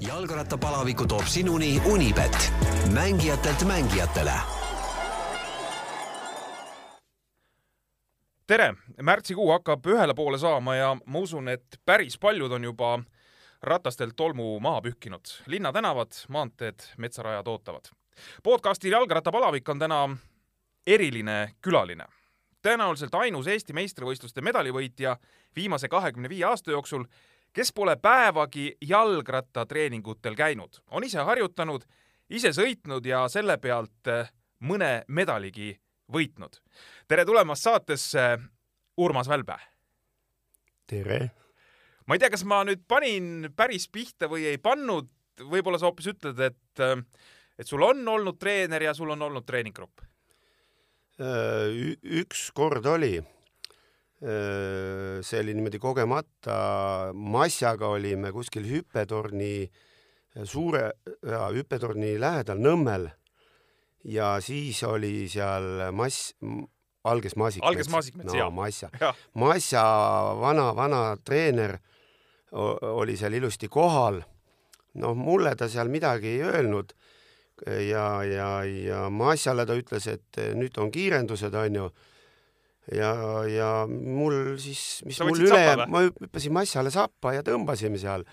jalgrattapalaviku toob sinuni Unibet, mängijatelt mängijatele. tere, märtsikuu hakkab ühele poole saama ja ma usun, et päris paljud on juba ratastelt tolmu maha pühkinud. linnatänavad, maanteed, metsarajad ootavad. podcastil Jalgrattapalavik on täna eriline külaline. tõenäoliselt ainus Eesti meistrivõistluste medalivõitja viimase kahekümne viie aasta jooksul, kes pole päevagi jalgrattatreeningutel käinud, on ise harjutanud, ise sõitnud ja selle pealt mõne medaligi võitnud. tere tulemast saatesse, Urmas Välbe! tere! ma ei tea, kas ma nüüd panin päris pihta või ei pannud, võib-olla sa hoopis ütled, et, et sul on olnud treener ja sul on olnud treeninggrupp? üks kord oli, see oli niimoodi kogemata, Masjaga olime kuskil hüppetorni, suure hüppetorni lähedal Nõmmel ja siis oli seal mass, alges Maasikmets. alges Maasikmets no,, jah. Masja. Masja vana, vana treener oli seal ilusti kohal. noh, mulle ta seal midagi ei öelnud ja, ja, ja Masjale ta ütles, et nüüd on kiirendused, onju. Ja, ja mul siis, mis Sa mul üle ma hüppasin Masjale sappa ja tõmbasime seal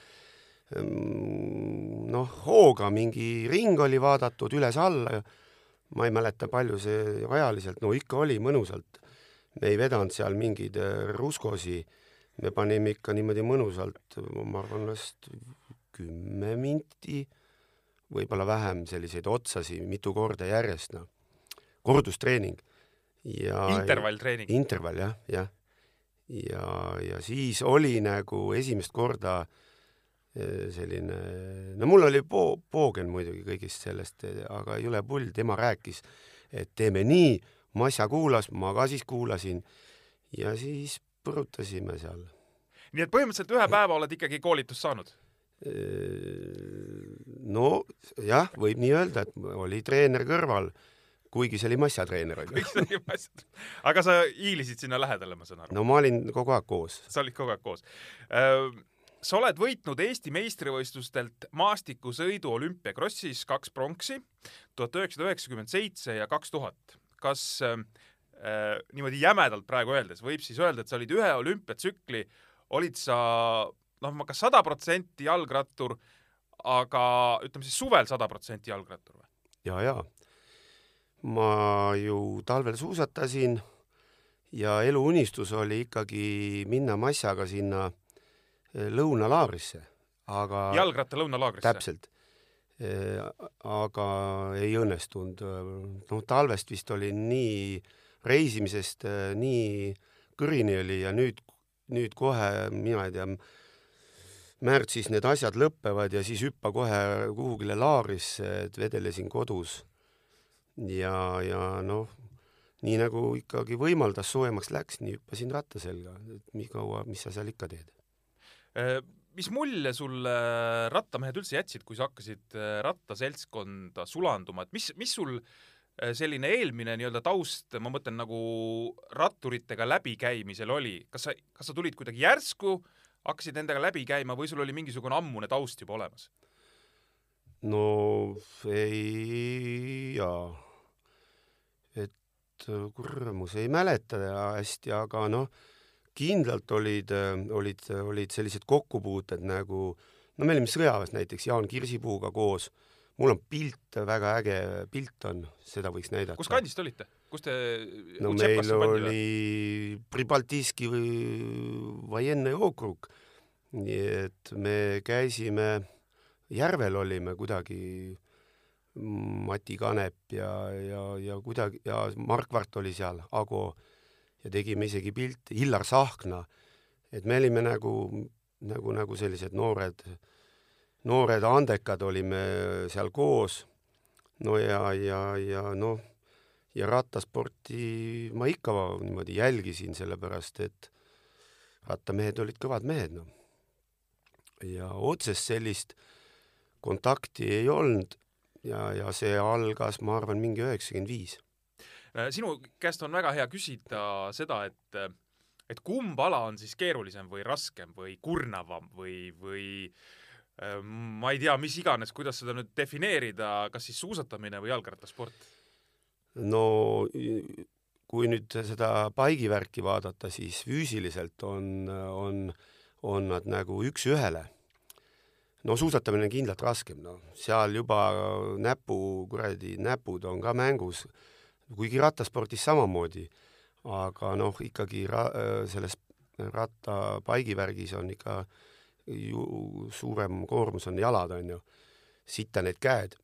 noh, hooga mingi ring oli vaadatud üles-alla ja ma ei mäleta, palju see ajaliselt, no ikka oli mõnusalt. me ei vedanud seal mingeid äh, ruskosi, me panime ikka niimoodi mõnusalt, ma arvan, vast kümme minti, võib-olla vähem selliseid otsasi mitu korda järjest, noh. kordustreening. Ja intervalltreening. intervall jah, jah. ja, ja siis oli nagu esimest korda eh, selline, no mul oli po-, poogen muidugi kõigist sellest, aga Jüle Pull, tema rääkis, et teeme nii, Masja kuulas, ma ka siis kuulasin ja siis põrutasime seal. nii et põhimõtteliselt ühe päeva oled ikkagi koolitust saanud? no jah, võib nii öelda, et oli treener kõrval, kuigi see oli Masja treener onju. kõik see oli asjad. aga sa hiilisid sinna lähedale, ma saan aru? no ma olin kogu aeg koos. sa olid kogu aeg koos. sa oled võitnud Eesti meistrivõistlustelt maastikusõidu olümpiakrossis kaks pronksi, tuhat üheksasada üheksakümmend seitse ja kaks tuhat. kas äh, niimoodi jämedalt praegu öeldes võib siis öelda, et sa olid ühe olümpiatsükli, olid sa noh, ma kas sada protsenti jalgrattur, aga ütleme siis suvel sada protsenti jalgrattur või? ja, ja ma ju talvel suusatasin ja eluunistus oli ikkagi minna Masjaga sinna eh, lõunalaagrisse, aga jalgratta lõunalaagrisse? täpselt. aga ei õnnestunud. noh, talvest vist oli nii, reisimisest eh, nii kõrini oli ja nüüd, nüüd kohe, mina ei tea, märtsis need asjad lõpevad ja siis hüppa kohe kuhugile laagrisse, et vedelesin kodus. Ja, ja noh, nii nagu ikkagi võimaldas, soojemaks läks, nii hüppasin ratta selga, et nii kaua, mis sa seal ikka teed. Äh, mis mulje sulle rattamehed üldse jätsid, kui sa hakkasid äh, rattaseltskonda sulanduma, et mis, mis sul äh, selline eelmine nii-öelda taust, ma mõtlen nagu ratturitega läbikäimisel oli, kas sa, kas sa tulid kuidagi järsku, hakkasid nendega läbi käima või sul oli mingisugune ammune taust juba olemas? no ei, jaa. Et kurmus, ei mäleta hästi, aga noh, kindlalt olid, olid, olid sellised kokkupuuted nagu, no me olime sõjaväes näiteks Jaan Kirsipuuga koos, mul on pilt, väga äge pilt on, seda võiks näidata. kus kandist olite? kus te no Utsepasse meil oli Pribaltiski või Vaienne okrug, nii et me käisime, Järvel olime kuidagi, Mati Kanep ja, ja, ja kuidagi ja Markvart oli seal, Ago ja tegime isegi pilte, Illar Sahkna, et me olime nagu, nagu, nagu sellised noored, noored andekad olime seal koos. no ja, ja, ja noh, ja rattasporti ma ikka niimoodi jälgisin, sellepärast et rattamehed olid kõvad mehed, noh. ja otsest sellist kontakti ei olnud ja, ja see algas, ma arvan, mingi üheksakümmend viis. Äh, sinu käest on väga hea küsida seda, et et kumb ala on siis keerulisem või raskem või kurnavam või, või ma ei tea, mis iganes, kuidas seda nüüd defineerida, kas siis suusatamine või jalgrattasport? no kui nüüd seda paigivärki vaadata, siis füüsiliselt on, on, on nad nagu üks-ühele. No suusatamine on kindlalt raskem, noh, seal juba näpu, kuradi näpud on ka mängus, kuigi rattaspordis samamoodi, aga noh, ikkagi ra-, selles ratta paigivärgis on ikka ju suurem koormus on jalad, on ju, sitta need käed.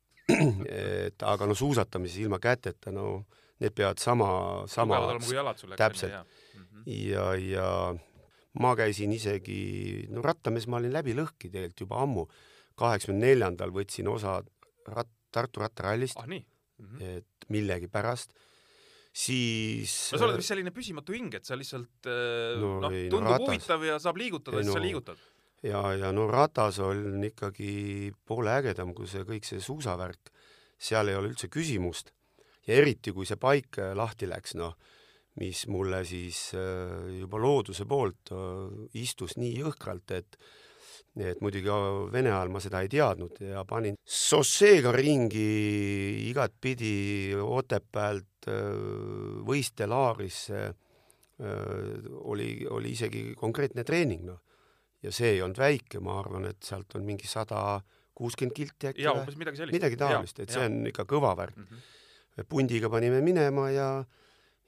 Et aga no suusatamises ilma käteta, no need peavad sama, sama täpselt. Mm -hmm. ja, ja ma käisin isegi, no rattamees ma olin läbi lõhki tegelikult juba ammu. kaheksakümne neljandal võtsin osa rat-, Tartu rattarallist ah,. Mm -hmm. et millegipärast siis no sa oled vist selline püsimatu hing, et sa lihtsalt äh, no, noh, tundub no, huvitav ja saab liigutada, siis no, sa liigutad ja, ja no ratas on ikkagi poole ägedam kui see kõik see suusavärk. seal ei ole üldse küsimust. ja eriti, kui see paik äh, lahti läks, noh, mis mulle siis äh, juba looduse poolt äh, istus nii jõhkralt, et et muidugi Vene ajal ma seda ei teadnud ja panin šosseega ringi igatpidi Otepäält Võistelaarisse, oli, oli isegi konkreetne treening, noh ja see ei olnud väike, ma arvan, et sealt on mingi sada kuuskümmend kilti äkki. jaa, umbes midagi sellist. midagi taolist, et ja, see on ikka kõva värk mm. -hmm. pundiga panime minema ja,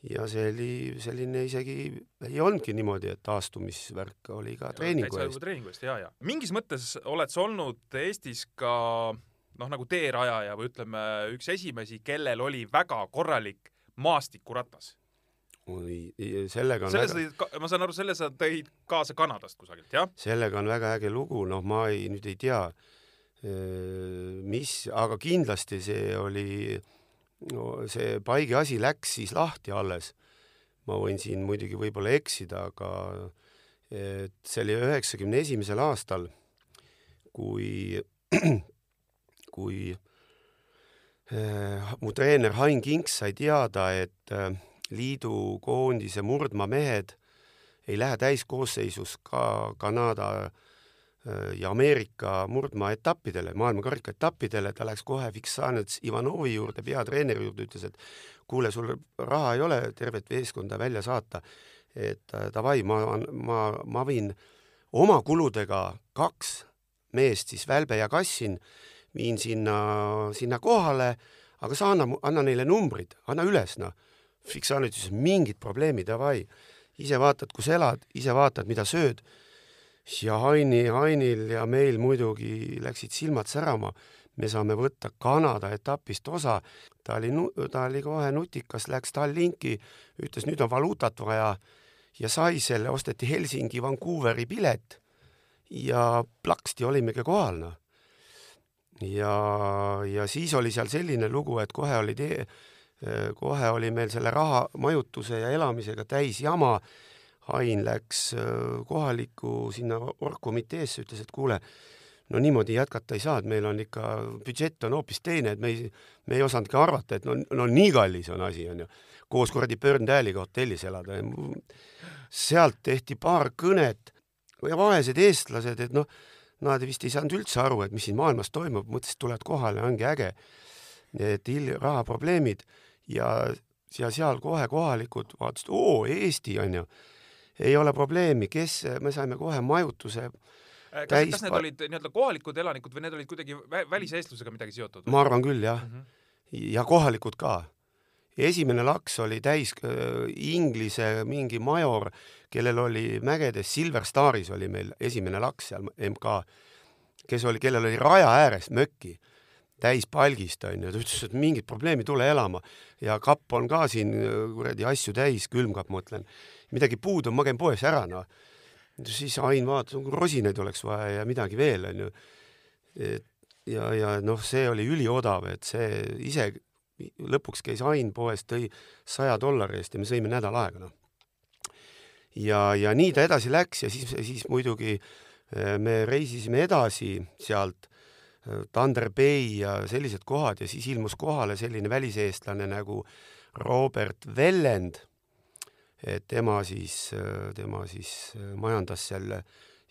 ja see oli selline isegi, ei olnudki niimoodi, et taastumisvärk oli ka treeningu eest. treeningu eest, jaa, jaa. mingis mõttes oled sa olnud Eestis ka noh, nagu teerajaja või ütleme, üks esimesi, kellel oli väga korralik maastikuratas oi, sellega on selle väga... tõid, ma saan aru, selle sa tõid kaasa Kanadast kusagilt, jah? sellega on väga äge lugu, noh, ma ei, nüüd ei tea, mis, aga kindlasti see oli, no see Paige asi läks siis lahti alles. ma võin siin muidugi võib-olla eksida, aga et see oli üheksakümne esimesel aastal, kui, kui äh, mu treener Hain Kinks sai teada, et äh, liidu koondise murdmamehed ei lähe täiskoosseisus ka Kanada äh, ja Ameerika murdmaetappidele, maailmakarika etappidele, ta läks kohe Viksanets Ivanovi juurde, peatreeneri juurde, ütles, et kuule, sul raha ei ole tervet meeskonda välja saata, et äh, davai, ma, ma, ma viin oma kuludega kaks meest, siis Välbe ja Kassin, viin sinna, sinna kohale, aga sa anna, anna neile numbrid, anna üles, noh. Fiksaanid ütles, mingid probleemi, davai, ise vaatad, kus elad, ise vaatad, mida sööd. Ja Haini, Hainil ja meil muidugi läksid silmad särama. me saame võtta Kanada etapist osa. ta oli, ta oli kohe nutikas, läks Tallinki, ütles, nüüd on valuutat vaja ja sai selle, osteti Helsingi, Vancouveri pilet ja plaksti olimegi kohal, noh. ja, ja siis oli seal selline lugu, et kohe oli tee kohe oli meil selle raha, majutuse ja elamisega täis jama. Ain läks äh, kohalikku sinna orgkomiteesse, ütles, et kuule, no niimoodi jätkata ei saa, et meil on ikka, budžett on hoopis teine, et me ei, me ei osanudki arvata, et no, no nii kallis on asi, onju. koos kuradi Burndale'iga hotellis elada sealt tehti paar kõnet ja vaesed eestlased, et noh, nad vist ei saanud üldse aru, et mis siin maailmas toimub, mõtlesid, tulevad kohale, ongi äge. et rahaprobleemid ja, ja seal kohe kohalikud vaatasid, oo, Eesti on ju, ei ole probleemi, kes, me saime kohe majutuse kas, kas need olid nii-öelda kohalikud elanikud või need olid kuidagi väliseestlusega midagi seotud? ma arvan küll, jah mm. -hmm. ja kohalikud ka. esimene laks oli täis äh, Inglise mingi major, kellel oli mägedes, Silver Staris oli meil esimene laks seal MK, kes oli, kellel oli raja ääres mökki täis palgist, onju, ta ütles, et mingit probleemi, tule elama. ja kapp on ka siin kuradi asju täis, külmkapp, mõtlen. midagi puudu on, ma käin poes ära, noh. siis Ain vaatas, rosinaid oleks vaja ja midagi veel, onju. ja, ja noh, see oli üliodav, et see ise lõpuks käis Ain poes, tõi saja dollari eest ja me sõime nädal aega, noh. ja, ja nii ta edasi läks ja siis, siis muidugi eh, me reisisime edasi sealt Thunder Bay ja sellised kohad ja siis ilmus kohale selline väliseestlane nagu Robert Vellend. et tema siis, tema siis majandas seal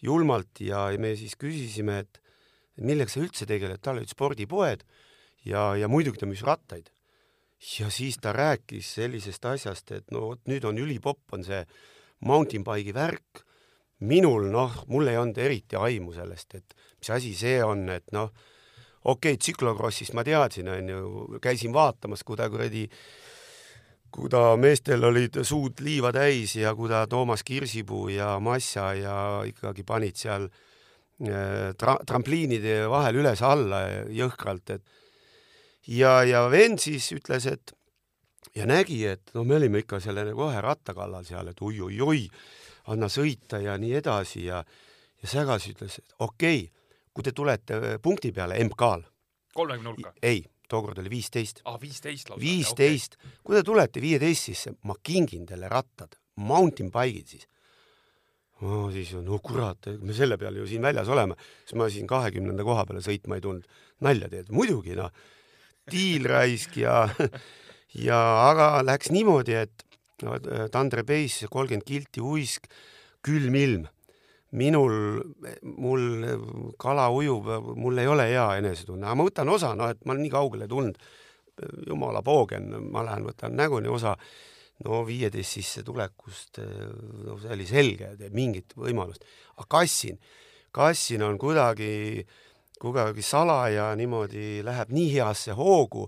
julmalt ja me siis küsisime, et, millega sa üldse tegeled, tal olid spordipoed ja, ja muidugi ta müüs rattaid. ja siis ta rääkis sellisest asjast, et no vot nüüd on ülipopp, on see mountain bike'i värk. minul noh, mul ei olnud eriti aimu sellest, et mis asi see on, et noh, okei okay,, tsüklokrossist ma teadsin, onju, käisin vaatamas, kui ta kuradi kui ta meestel olid suud liiva täis ja kui ta Toomas Kirsipuu ja Massa ja ikkagi panid seal äh, tra-, trampliinide vahel üles-alla jõhkralt, et ja, ja vend siis ütles, et ja nägi, et no me olime ikka selle nagu ühe ratta kallal seal, et oi-oi-oi, anna sõita ja nii edasi ja ja Sägas ütles, et okei okay,, kui te tulete punkti peale MK-l. kolmekümne hulka? ei tookord oli viisteist. aa, viisteist lausa? viisteist okay., kui te tulete viieteist sisse, ma kingin teile rattad, mountain bike'id siis. no siis, no kurat, me selle peale ju siin väljas oleme, siis ma siin kahekümnenda koha peale sõitma ei tulnud. nalja teed, muidugi noh, diilraisk ja ja aga läks niimoodi, et no, Tandre Peis, kolmkümmend kilti uisk, külm ilm minul, mul kala ujub, mul ei ole hea enesetunne, aga ma võtan osa, noh, et ma olen nii kaugele tulnud, jumala poogen, ma lähen võtan näguni osa, no viieteist sissetulekust, no see oli selge, mingit võimalust, aga kassin, kassin on kuidagi, kuidagi salaja niimoodi läheb nii heasse hoogu,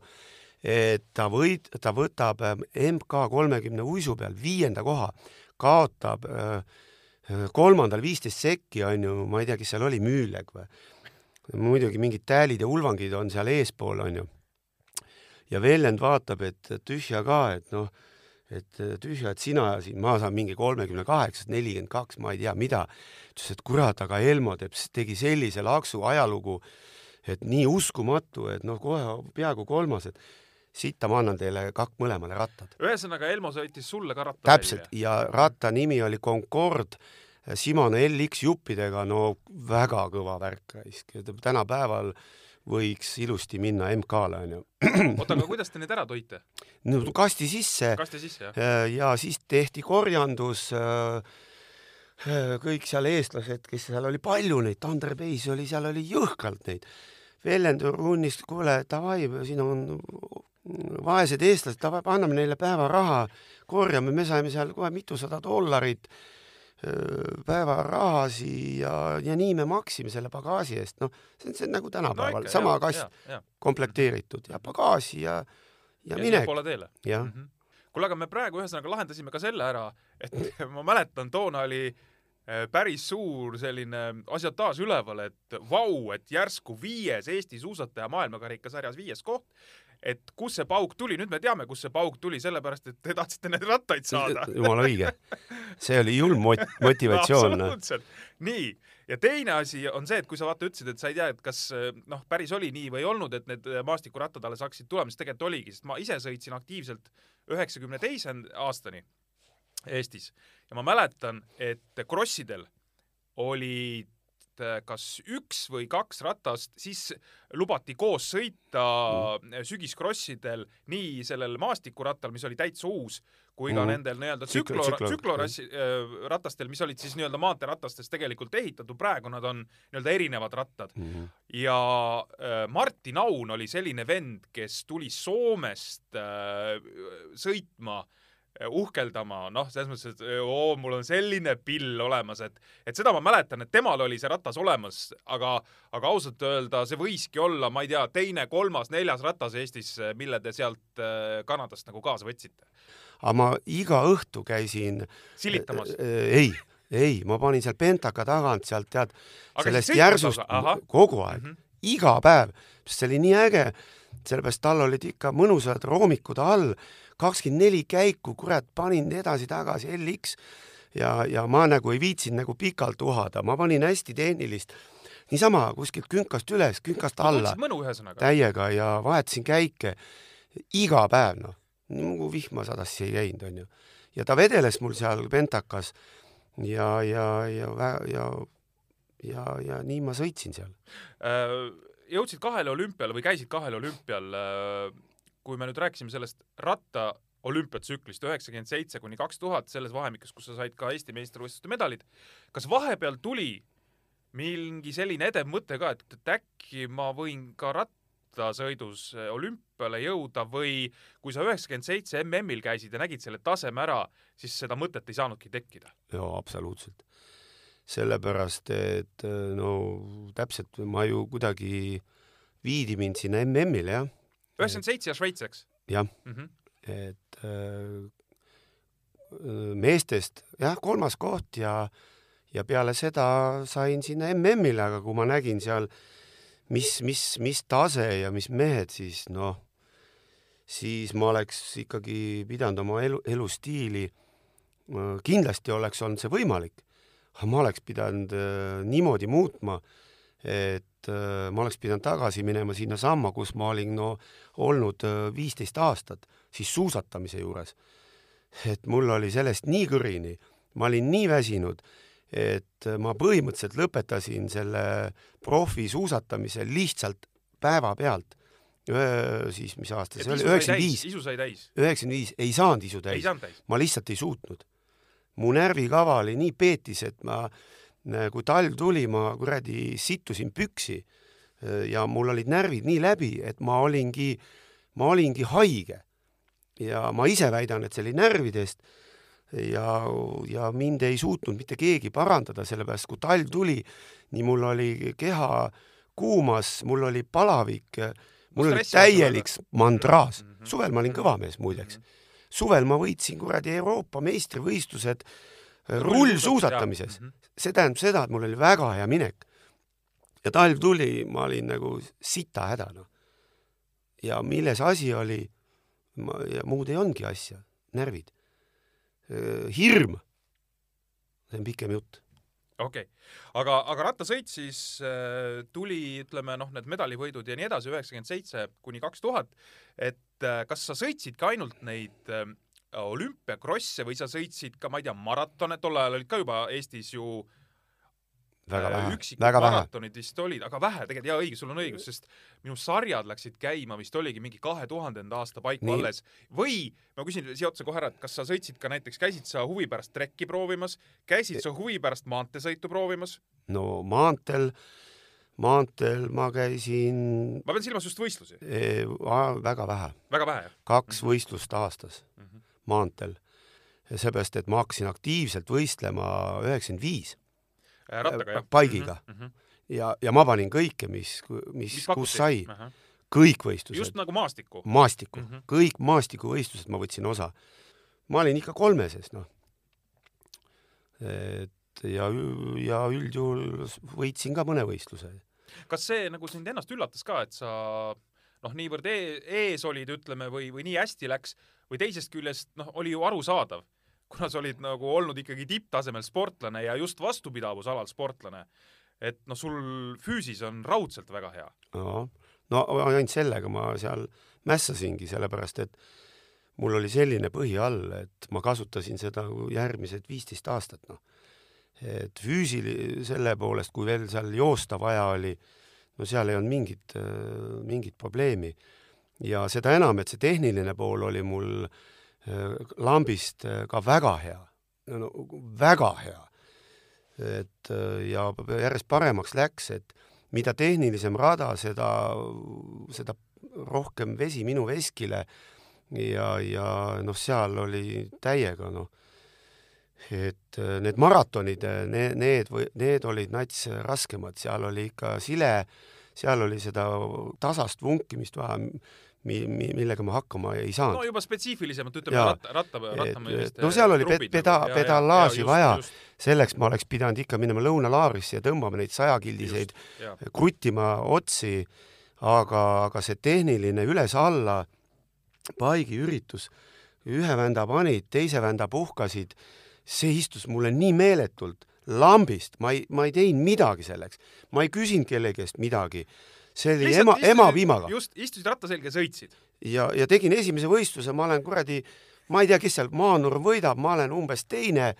et ta võid, ta võtab MK kolmekümne uisu peal viienda koha, kaotab äh, kolmandal viisteist sekki on ju, ma ei tea, kes seal oli, Müüleg või? muidugi mingid täälid ja ulvangid on seal eespool, on ju. ja Vellend vaatab, et tühja ka, et noh, et tühja, et sina siin, ma saan mingi kolmekümne kaheksast, nelikümmend kaks, ma ei tea, mida. ütles, et kurat, aga Elmo teeb, tegi sellise laksu ajalugu, et nii uskumatu, et noh, kohe peaaegu kolmas, et sitta ma annan teile kak mõlemale rattad. ühesõnaga, Elmo sõitis sulle ka ratta täpselt ja ratta nimi oli Concord Simone LX juppidega, no väga kõva värk raisk. tänapäeval võiks ilusti minna MK-le onju. oota, aga kuidas te need ära toite? no kasti sisse. kasti sisse, jah? Äh, ja siis tehti korjandus äh, äh, kõik seal eestlased, kes seal oli palju neid, Ander Peis oli, seal oli jõhkralt neid. Vellendur runnis, kuule, davai, siin on vaesed eestlased, davai, anname neile päevaraha, korjame, me saime seal kohe mitusada dollarit päevarahasi ja, ja nii me maksime selle pagasi eest, noh, see on, see on nagu tänapäeval. No, ikka, sama jah, kast komplekteeritud ja pagasi ja, ja, ja minek. jah. Mm -hmm. kuule, aga me praegu ühesõnaga lahendasime ka selle ära, et ma mäletan, toona oli päris suur selline asiotaaž üleval, et vau, et järsku viies Eesti suusataja maailmakarikasarjas viies koht et kust see pauk tuli, nüüd me teame, kust see pauk tuli, sellepärast et te tahtsite neid rattaid saada. jumala õige. see oli julm mot-, motivatsioon no,. nii, ja teine asi on see, et kui sa vaata ütlesid, et sa ei tea, et kas noh, päris oli nii või ei olnud, et need maastikurattad alles hakkasid tulema, siis tegelikult oligi, sest ma ise sõitsin aktiivselt üheksakümne teise aastani Eestis ja ma mäletan, et krossidel olid Äh, kas üks või kaks ratast, siis lubati koos sõita mm. sügiskrossidel nii sellel maastikurattal, mis oli täitsa uus, kui ka mm. nendel nii-öelda tsüklo, tsüklorassi äh, ratastel, mis olid siis nii-öelda maanteeratastest tegelikult ehitatud, praegu nad on nii-öelda erinevad rattad mm. -hmm. ja äh, Martin Aun oli selline vend, kes tuli Soomest äh, sõitma Äh, uhkeldama, noh, selles mõttes, et oo, mul on selline pill olemas, et et seda ma mäletan, et temal oli see ratas olemas, aga aga ausalt öelda, see võiski olla, ma ei tea, teine, kolmas, neljas ratas Eestis, mille te sealt Kanadast nagu kaasa võtsite. aga ma iga õhtu käisin silitamas äh,? ei, ei, ma panin seal pentaka tagant sealt, tead, sellest järsust kogu aeg mm, -hmm. iga päev, sest see oli nii äge, sellepärast tal olid ikka mõnusad roomikud all kakskümmend neli käiku, kurat, panin edasi-tagasi LX ja, ja ma nagu ei viitsinud nagu pikalt uhada, ma panin hästi tehnilist, niisama kuskilt künkast üles, künkast alla. mõnu ühesõnaga. täiega ja vahetasin käike iga päev, noh, nagu vihma sadas, ei käinud, onju. ja ta vedeles mul seal pentakas ja, ja, ja, ja, ja, ja, ja nii ma sõitsin seal. Äh, jõudsid kahele olümpiale või käisid kahel olümpial äh, kui me nüüd rääkisime sellest ratta olümpiatsüklist üheksakümmend seitse kuni kaks tuhat, selles vahemikus, kus sa said ka Eesti meistrivõistluste medalid, kas vahepeal tuli mingi selline edev mõte ka, et, et äkki ma võin ka rattasõidus olümpiale jõuda või kui sa üheksakümmend seitse MM-il käisid ja nägid selle taseme ära, siis seda mõtet ei saanudki tekkida? jaa, absoluutselt. sellepärast, et no täpselt ma ju kuidagi viidi mind sinna MM-ile, jah. Üheksakümmend seitse ja Šveits, eks? jah mm. -hmm. et äh, meestest jah, kolmas koht ja ja peale seda sain sinna MM-ile, aga kui ma nägin seal, mis, mis, mis tase ja mis mehed, siis noh, siis ma oleks ikkagi pidanud oma elu, elustiili, kindlasti oleks olnud see võimalik, aga ma oleks pidanud äh, niimoodi muutma, et äh, ma oleks pidanud tagasi minema sinnasamma, kus ma olin no olnud viisteist aastat, siis suusatamise juures. et mul oli sellest nii kõrini, ma olin nii väsinud et ma põhimõtteliselt lõpetasin selle profisuusatamise lihtsalt päevapealt. siis mis aasta see oli, üheksakümmend viis. isu sai täis? üheksakümmend viis, ei saanud isu täis. ma lihtsalt ei suutnud. mu närvikava oli nii peetis, et ma, kui talv tuli, ma kuradi sittusin püksi ja mul olid närvid nii läbi, et ma olingi, ma olingi haige. ja ma ise väidan, et see oli närvidest ja, ja mind ei suutnud mitte keegi parandada, sellepärast kui talv tuli, nii mul oli keha kuumas, mul oli palavik, mul oli täielik mandraas mm. -hmm. suvel ma olin kõva mees muideks mm. -hmm. suvel ma võitsin kuradi Euroopa meistrivõistlused äh, rullsuusatamises mm. -hmm. See tähendab seda, et mul oli väga hea minek. ja talv tuli, ma olin nagu sita häda, noh. ja milles asi oli, ma, ja muud ei olnudki asja, närvid hirm. see on pikem jutt okei okay., aga, aga rattasõit siis äh, tuli, ütleme noh, need medalivõidud ja nii edasi, üheksakümmend seitse kuni kaks tuhat, et äh, kas sa sõitsid ka ainult neid äh, olümpiakrosse või sa sõitsid ka, ma ei tea, maratone, tol ajal olid ka juba Eestis ju väga äh, vähe, väga maratonid vist olid, aga vähe tegelikult, jaa õige, sul on õigus, sest minu sarjad läksid käima vist oligi mingi kahe tuhandenda aasta paiku Nii. alles. või ma küsin siia otsa kohe ära, et kas sa sõitsid ka näiteks, käisid sa huvi pärast trekki proovimas, käisid sa huvi pärast maanteesõitu proovimas? no maanteel, maanteel ma käisin ma pean silmas just võistlusi e,. väga vähe. väga vähe, jah? kaks -hmm. võistlust aastas mm -hmm. Maanteel. seepärast, et ma hakkasin aktiivselt võistlema üheksakümmend viis Äh, rattaga, jah? paigiga mm. -hmm. ja, ja ma panin kõike, mis, mis, mis, kus sai uh. -huh. kõik võistlused. just nagu maastikku? maastikku mm, -hmm. kõik maastikuvõistlused ma võtsin osa. ma olin ikka kolmeses, noh. et ja, ja üldjuhul võitsin ka mõne võistluse. kas see nagu sind ennast üllatas ka, et sa noh, niivõrd e ees olid, ütleme, või, või nii hästi läks või teisest küljest noh, oli ju arusaadav kuna sa olid nagu olnud ikkagi tipptasemel sportlane ja just vastupidavusalal sportlane, et noh, sul füüsis on raudselt väga hea. no, ainult sellega ma seal mässasingi, sellepärast et mul oli selline põhi all, et ma kasutasin seda järgmised viisteist aastat, noh. et füüsili-, selle poolest, kui veel seal joosta vaja oli, no seal ei olnud mingit, mingit probleemi. Ja seda enam, et see tehniline pool oli mul äh, lambist äh, ka väga hea, no väga hea. et äh, ja järjest paremaks läks, et mida tehnilisem rada, seda, seda rohkem vesi minu veskile. Ja, ja noh, seal oli täiega noh, et need maratonid, need, need või need olid nats raskemad, seal oli ikka sile, seal oli seda tasast vunkimist vaja mi-, mi-, millega ma hakkama ei saanud. no juba spetsiifilisemalt ütleme ratta, ratta, rattameeliste no seal oli ped-, peda-, pedalaaži vaja, selleks ma oleks pidanud ikka minema lõunalaarisse ja tõmbama neid sajakildiseid, kruttima otsi, aga, aga see tehniline üles-alla paigiüritus, ühe vända panid, teise vända puhkasid, see istus mulle nii meeletult lambist, ma ei, ma ei teinud midagi selleks, ma ei küsinud kellegi käest midagi see oli Lihtsalt ema, ema piimaga. just, istusid ratta selga ja sõitsid. ja, ja tegin esimese võistluse, ma olen kuradi, ma ei tea, kes seal Maanurm võidab, ma olen umbes teine.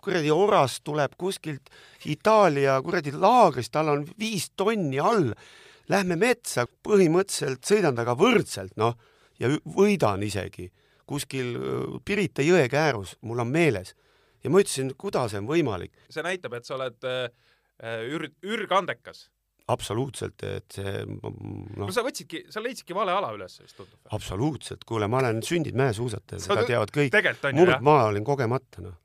kuradi oras tuleb kuskilt Itaalia kuradi laagrist, tal on viis tonni all. Lähme metsa, põhimõtteliselt sõidan temaga võrdselt, noh, ja võidan isegi kuskil äh, Pirita jõe käärus, mul on meeles. ja ma ütlesin, kuidas see on võimalik. see näitab, et sa oled äh ür-, ürgandekas. absoluutselt, et see no noh, sa võtsidki, sa leidsidki vale ala üles vist tundub. absoluutselt, kuule, ma olen sündinud mäesuusataja, Sa seda teavad kõik. jah. murdmaa olin kogemata, noh.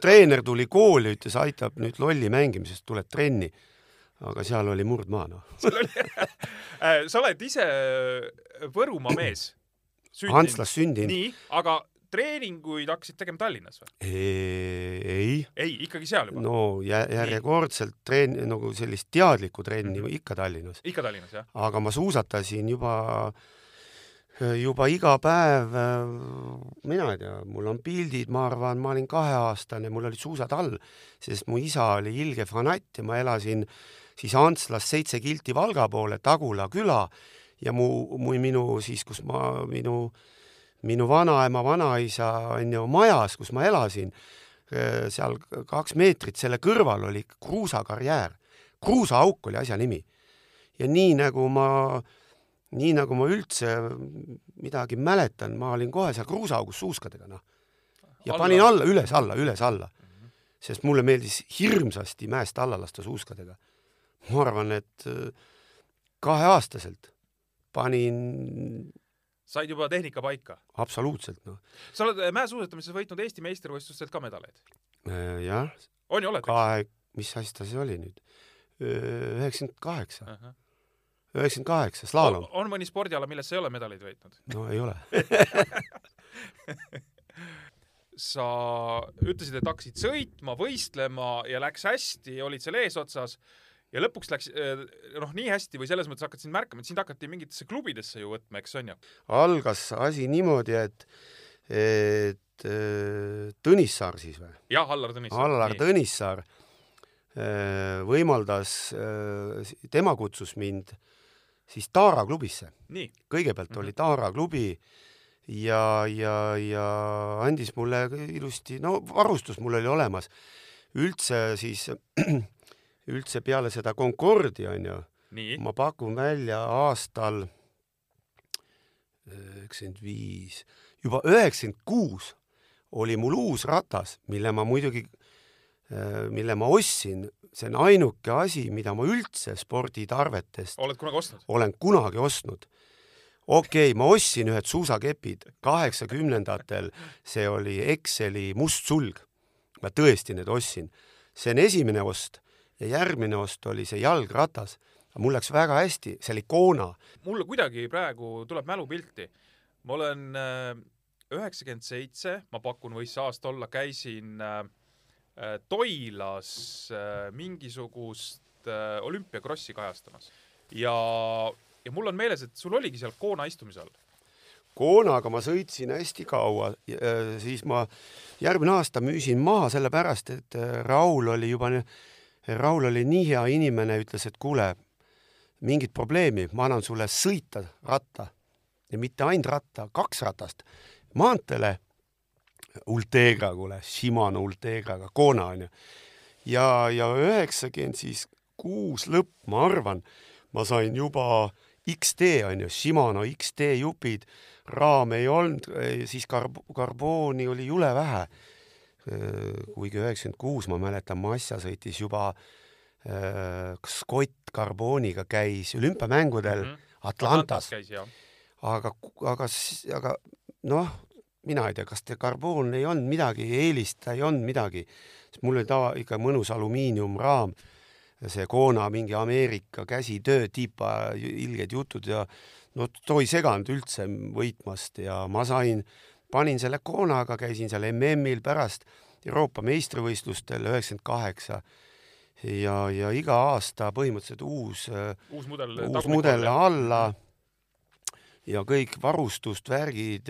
Treener tuli kooli, ütles, aitab nüüd lolli mängimisest, tuled trenni. aga seal oli murdmaa, noh. Äh, sa oled ise Võrumaa mees. Antslas sündinud. nii, aga treeninguid hakkasid tegema Tallinnas või? ei, ei, ikkagi seal juba no.? no jä- järjekordselt treen-, nagu sellist teadlikku trenni ikka Tallinnas. ikka Tallinnas jah? aga ma suusatasin juba, juba iga päev, mina ei tea, mul on pildid, ma arvan, ma olin kaheaastane, mul olid suusad all, sest mu isa oli ilge fanatt ja ma elasin siis Antslas seitse kilti Valga poole, Tagula küla ja mu, mu minu siis, kus ma, minu, minu vanaema, vanaisa on ju majas, kus ma elasin, seal kaks meetrit selle kõrval oli kruusakarjäär, kruusaauk oli asja nimi. ja nii nagu ma nii nagu ma üldse midagi mäletan, ma olin kohe seal kruusaaugus suuskadega, noh. ja Alla. panin alla, üles-alla, üles-alla. sest mulle meeldis hirmsasti mäest alla lasta suuskadega. ma arvan, et kaheaastaselt panin said juba tehnika paika. absoluutselt, noh. sa oled äh, mäesuusatamises võitnud Eesti meistrivõistlustelt ka medaleid. jah, on ju, oled? kahe, mis aasta see oli nüüd? üheksakümmend kaheksa, üheksakümmend kaheksa, slaalom. on mõni spordiala, milles sa ei ole medaleid võitnud? no ei ole. sa ütlesid, et hakkasid sõitma, võistlema ja läks hästi, olid seal eesotsas ja lõpuks läks eh, noh, nii hästi või selles mõttes hakkasid sind märkama, et sind hakati mingitesse klubidesse ju võtma, eks on ju? algas asi niimoodi, et, et äh, Tõnissaar siis või? jah, Allar Tõnissaar. Allar Tõnissaar äh, võimaldas, tema kutsus mind siis Taara klubisse. nii, kõigepealt Mhm. oli Taara klubi ja, ja, ja andis mulle ilusti, no varustus mul oli olemas. üldse siis, üldse peale seda Concordi onju, ma pakun välja aastal üheksakümmend viis, juba üheksakümmend kuus oli mul uus ratas, mille ma muidugi, mille ma ostsin, see on ainuke asi, mida ma üldse sporditarvetest oled kunagi ostnud? olen kunagi ostnud. okei okay,, ma ostsin ühed suusakepid kaheksakümnendatel, see oli Exceli must sulg. ma tõesti need ostsin. see on esimene ost ja järgmine ost oli see jalgratas. mul läks väga hästi, see oli Kona. mulle kuidagi praegu tuleb mälupilti. ma olen üheksakümmend seitse, ma pakun, võis see aasta olla, käisin äh, äh, Toilas äh, mingisugust äh, olümpiakrossi kajastamas ja, ja mul on meeles, et sul oligi seal Koona istumise all. Konaga ma sõitsin hästi kaua, siis ma järgmine aasta müüsin maha, sellepärast et äh, Raul oli juba, Raul oli nii hea inimene, ütles, et kuule, mingit probleemi, ma annan sulle sõita ratta ja mitte ainult ratta, kaks ratast maanteele. Ulteega, kuule, Shimano Ulteegaga, Kona onju. ja, ja üheksakümmend siis kuus lõpp, ma arvan, ma sain juba XT onju, Shimano XT jupid, raam ei olnud, siis karb-, karbooni oli jule vähe. Kuigi üheksakümmend kuus, ma mäletan, Massa sõitis juba äh, Scott karbooniga käis olümpiamängudel mm -hmm. Atlantas, jah. aga, aga, aga noh, mina ei tea, kas see karboon ei olnud midagi eelist, ta ei olnud midagi, sest mul oli tava ikka mõnus alumiiniumraam, see Kona mingi Ameerika käsitöö tiipa ilged jutud ja no too ei seganud üldse võitmast ja ma sain, panin selle Konaga, käisin seal MM-il pärast Euroopa meistrivõistlustel üheksakümmend kaheksa ja, ja iga aasta põhimõtteliselt uus äh, uus mudel. uus mudel alla ja kõik varustust, värgid.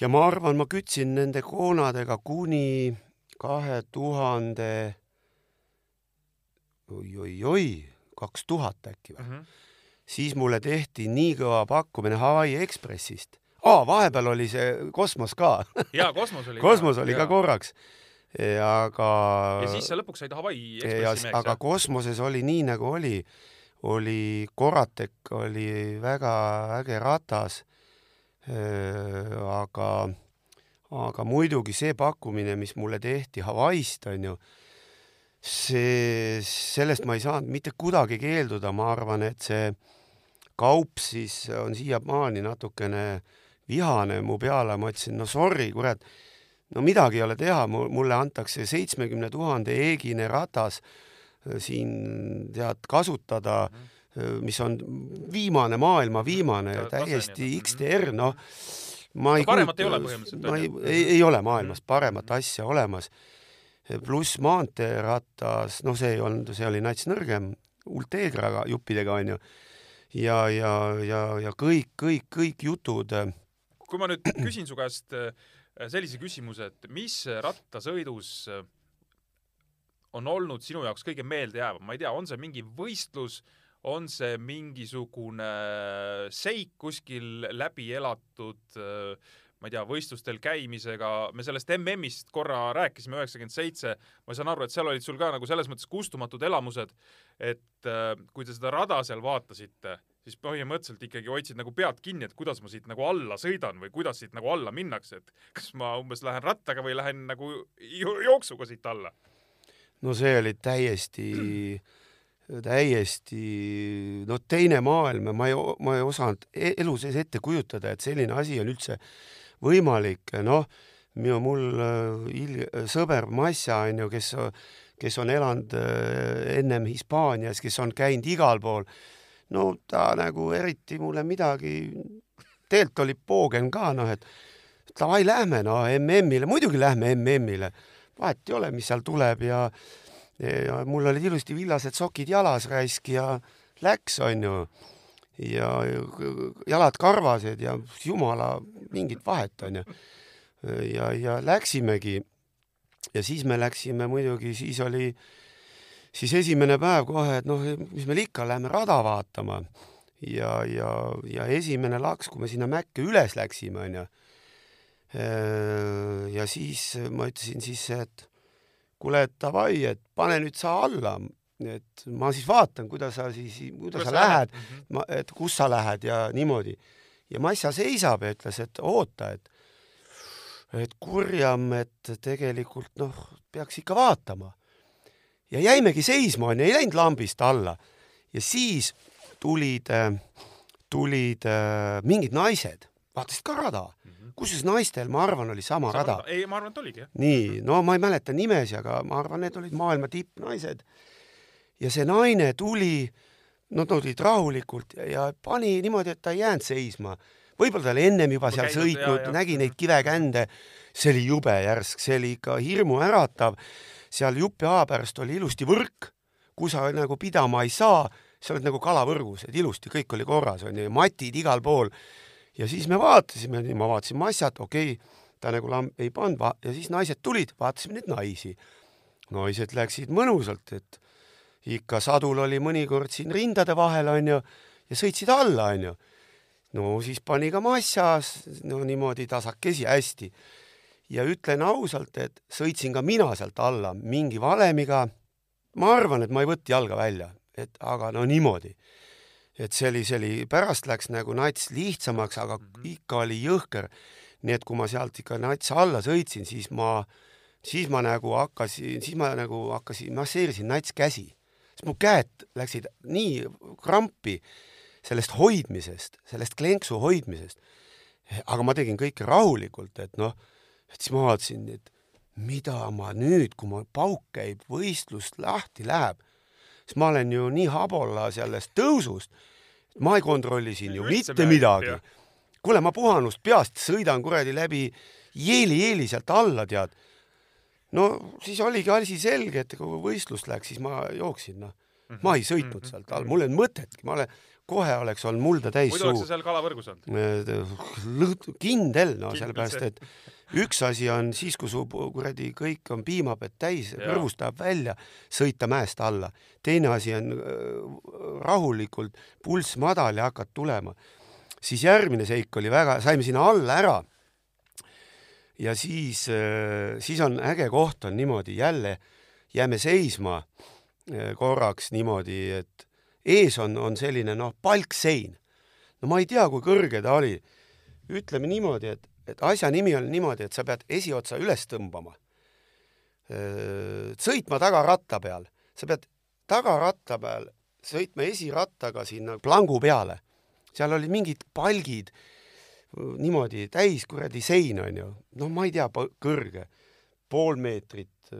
ja ma arvan, ma kütsin nende koonadega kuni kahe tuhande, oi-oi-oi, kaks tuhat äkki või. mm. -hmm. siis mulle tehti nii kõva pakkumine Hawaii Ekspressist. aa, vahepeal oli see Kosmos ka. Ja Kosmos oli Kosmos oli ka korraks. aga ja siis sa lõpuks said Hawaii ja, Ekspressi meheks aga kosmoses oli nii nagu oli, oli Coratec oli väga äge ratas. aga, aga muidugi see pakkumine, mis mulle tehti Hawaii'st onju, see, sellest ma ei saanud mitte kuidagi keelduda, ma arvan, et see kaup siis on siiamaani natukene vihane mu peale, ma ütlesin, no sorry, kurat, no midagi ei ole teha, mulle antakse seitsmekümne tuhande eegine ratas äh, siin tead kasutada mm, -hmm. mis on viimane, maailma viimane, täiesti XTR, noh ma ei no, paremat kujuta, ei ole põhimõtteliselt. ma ei, ei, ei ole maailmas mhm. paremat asja olemas pluss maanteeratas, noh, see ei olnud, see oli nats nõrgem, Ultegraga juppidega onju. ja, ja, ja, ja kõik, kõik, kõik jutud. Äh, kui ma nüüd küsin su käest äh, sellise küsimuse, et mis rattasõidus äh, on olnud sinu jaoks kõige meeldejäävam, ma ei tea, on see mingi võistlus, on see mingisugune seik kuskil läbi elatud äh, ma ei tea, võistlustel käimisega, me sellest MM-ist korra rääkisime, üheksakümmend seitse, ma saan aru, et seal olid sul ka nagu selles mõttes kustumatud elamused, et äh, kui te seda rada seal vaatasite, siis põhimõtteliselt ikkagi hoidsid nagu pead kinni, et kuidas ma siit nagu alla sõidan või kuidas siit nagu alla minnakse, et kas ma umbes lähen rattaga või lähen nagu jooksuga siit alla? no see oli täiesti täiesti no teine maailm ja ma ei, ma ei osanud e-, elu sees ette kujutada, et selline asi on üldse võimalik, noh, minu, mul il, sõber Massa on ju, kes, kes on elanud äh, ennem Hispaanias, kes on käinud igal pool, no ta nagu eriti mulle midagi, tegelikult oli poogen ka, noh, et davai, lähme no MM-ile, muidugi lähme MM-ile, vahet ei ole, mis seal tuleb ja ja mul olid ilusti villased sokid jalas raisk ja läks, onju. Ja jalad karvased ja jumala mingit vahet onju. ja, ja läksimegi. Ja siis me läksime muidugi, siis oli siis esimene päev kohe, et noh, mis meil ikka, lähme rada vaatama ja, ja, ja esimene laks, kui me sinna mäkke üles läksime, onju. ja siis ma ütlesin siis, et kuule, et davai, et pane nüüd sa alla et ma siis vaatan, kuidas sa siis, kuidas sa lähed, mhm. ma, et kus sa lähed ja niimoodi. ja Massa seisab ja ütles, et oota, et et kurjam, et tegelikult noh, peaks ikka vaatama. Ja jäimegi seisma, onju, ei läinud lambist alla. ja siis tulid, tulid äh, mingid naised, vaatasid ka rada mhm. kusjuures naistel, ma arvan, oli sama, sama rada. ei, ma arvan, et oligi, jah. nii, no ma ei mäleta nimesi, aga ma arvan, need olid maailma tippnaised ja see naine tuli, nad olid rahulikult ja, ja pani niimoodi, et ta ei jäänud seisma. võib-olla ta oli ennem juba seal käinud, sõitnud, nägi neid kivekände, see oli jube järsk, see oli ikka hirmuäratav. Seal jupi aja pärast oli ilusti võrk, kui sa nagu pidama ei saa, sa oled nagu kalavõrgus, et ilusti kõik oli korras, onju, matid igal pool. ja siis me vaatasime, ma vaatasin massat, okei okay,, ta nagu lamp ei pannud ja siis naised tulid, vaatasime neid naisi. naised läksid mõnusalt, et ikka sadul oli mõnikord siin rindade vahel, onju, ja sõitsid alla, onju. no siis pani ka massas, no niimoodi tasakesi hästi. Ja ütlen ausalt, et sõitsin ka mina sealt alla mingi valemiga. ma arvan, et ma ei võtnud jalga välja, et aga no niimoodi. et see oli, see oli, pärast läks nagu nats lihtsamaks, aga mm -hmm. ikka oli jõhker. nii et kui ma sealt ikka nats alla sõitsin, siis ma siis ma nagu hakkasin, siis ma nagu hakkasin, masseerisin nats käsi sest mu käed läksid nii krampi sellest hoidmisest, sellest klenksu hoidmisest. aga ma tegin kõike rahulikult, et noh, siis ma vaatasin, et mida ma nüüd, kui ma pauk käib, võistlust lahti läheb, siis ma olen ju nii habolla sellest tõusust, ma ei kontrolli siin ju mitte midagi. kuule, ma puhanust peast sõidan kuradi läbi jeeli-jeeli sealt alla, tead no siis oligi asi selge, et kui võistlus läks, siis ma jooksin, noh. ma ei sõitnud mm -hmm. sealt all, mul ei olnud mõtetki, ma olen, kohe oleks olnud mulda täis suu. muidu oleks sa seal kalavõrgus olnud? kindel, no sellepärast, et üks asi on siis, kui su kuradi kõik on piimapett täis, kõrvust tahab välja, sõita mäest alla. teine asi on äh, rahulikult, pulss madal ja hakkad tulema. siis järgmine seik oli väga, saime sinna alla ära ja siis, äh, siis on äge koht on niimoodi jälle jääme seisma äh, korraks niimoodi, et ees on, on selline noh, palksein. no ma ei tea, kui kõrge ta oli. ütleme niimoodi, et, et asja nimi on niimoodi, et sa pead esiotsa üles tõmbama. sõitma tagaratta peal, sa pead tagaratta peal sõitma esirattaga sinna plangu peale. seal olid mingid palgid niimoodi täis kuradi sein onju, noh, ma ei tea, kõrge, pool meetrit,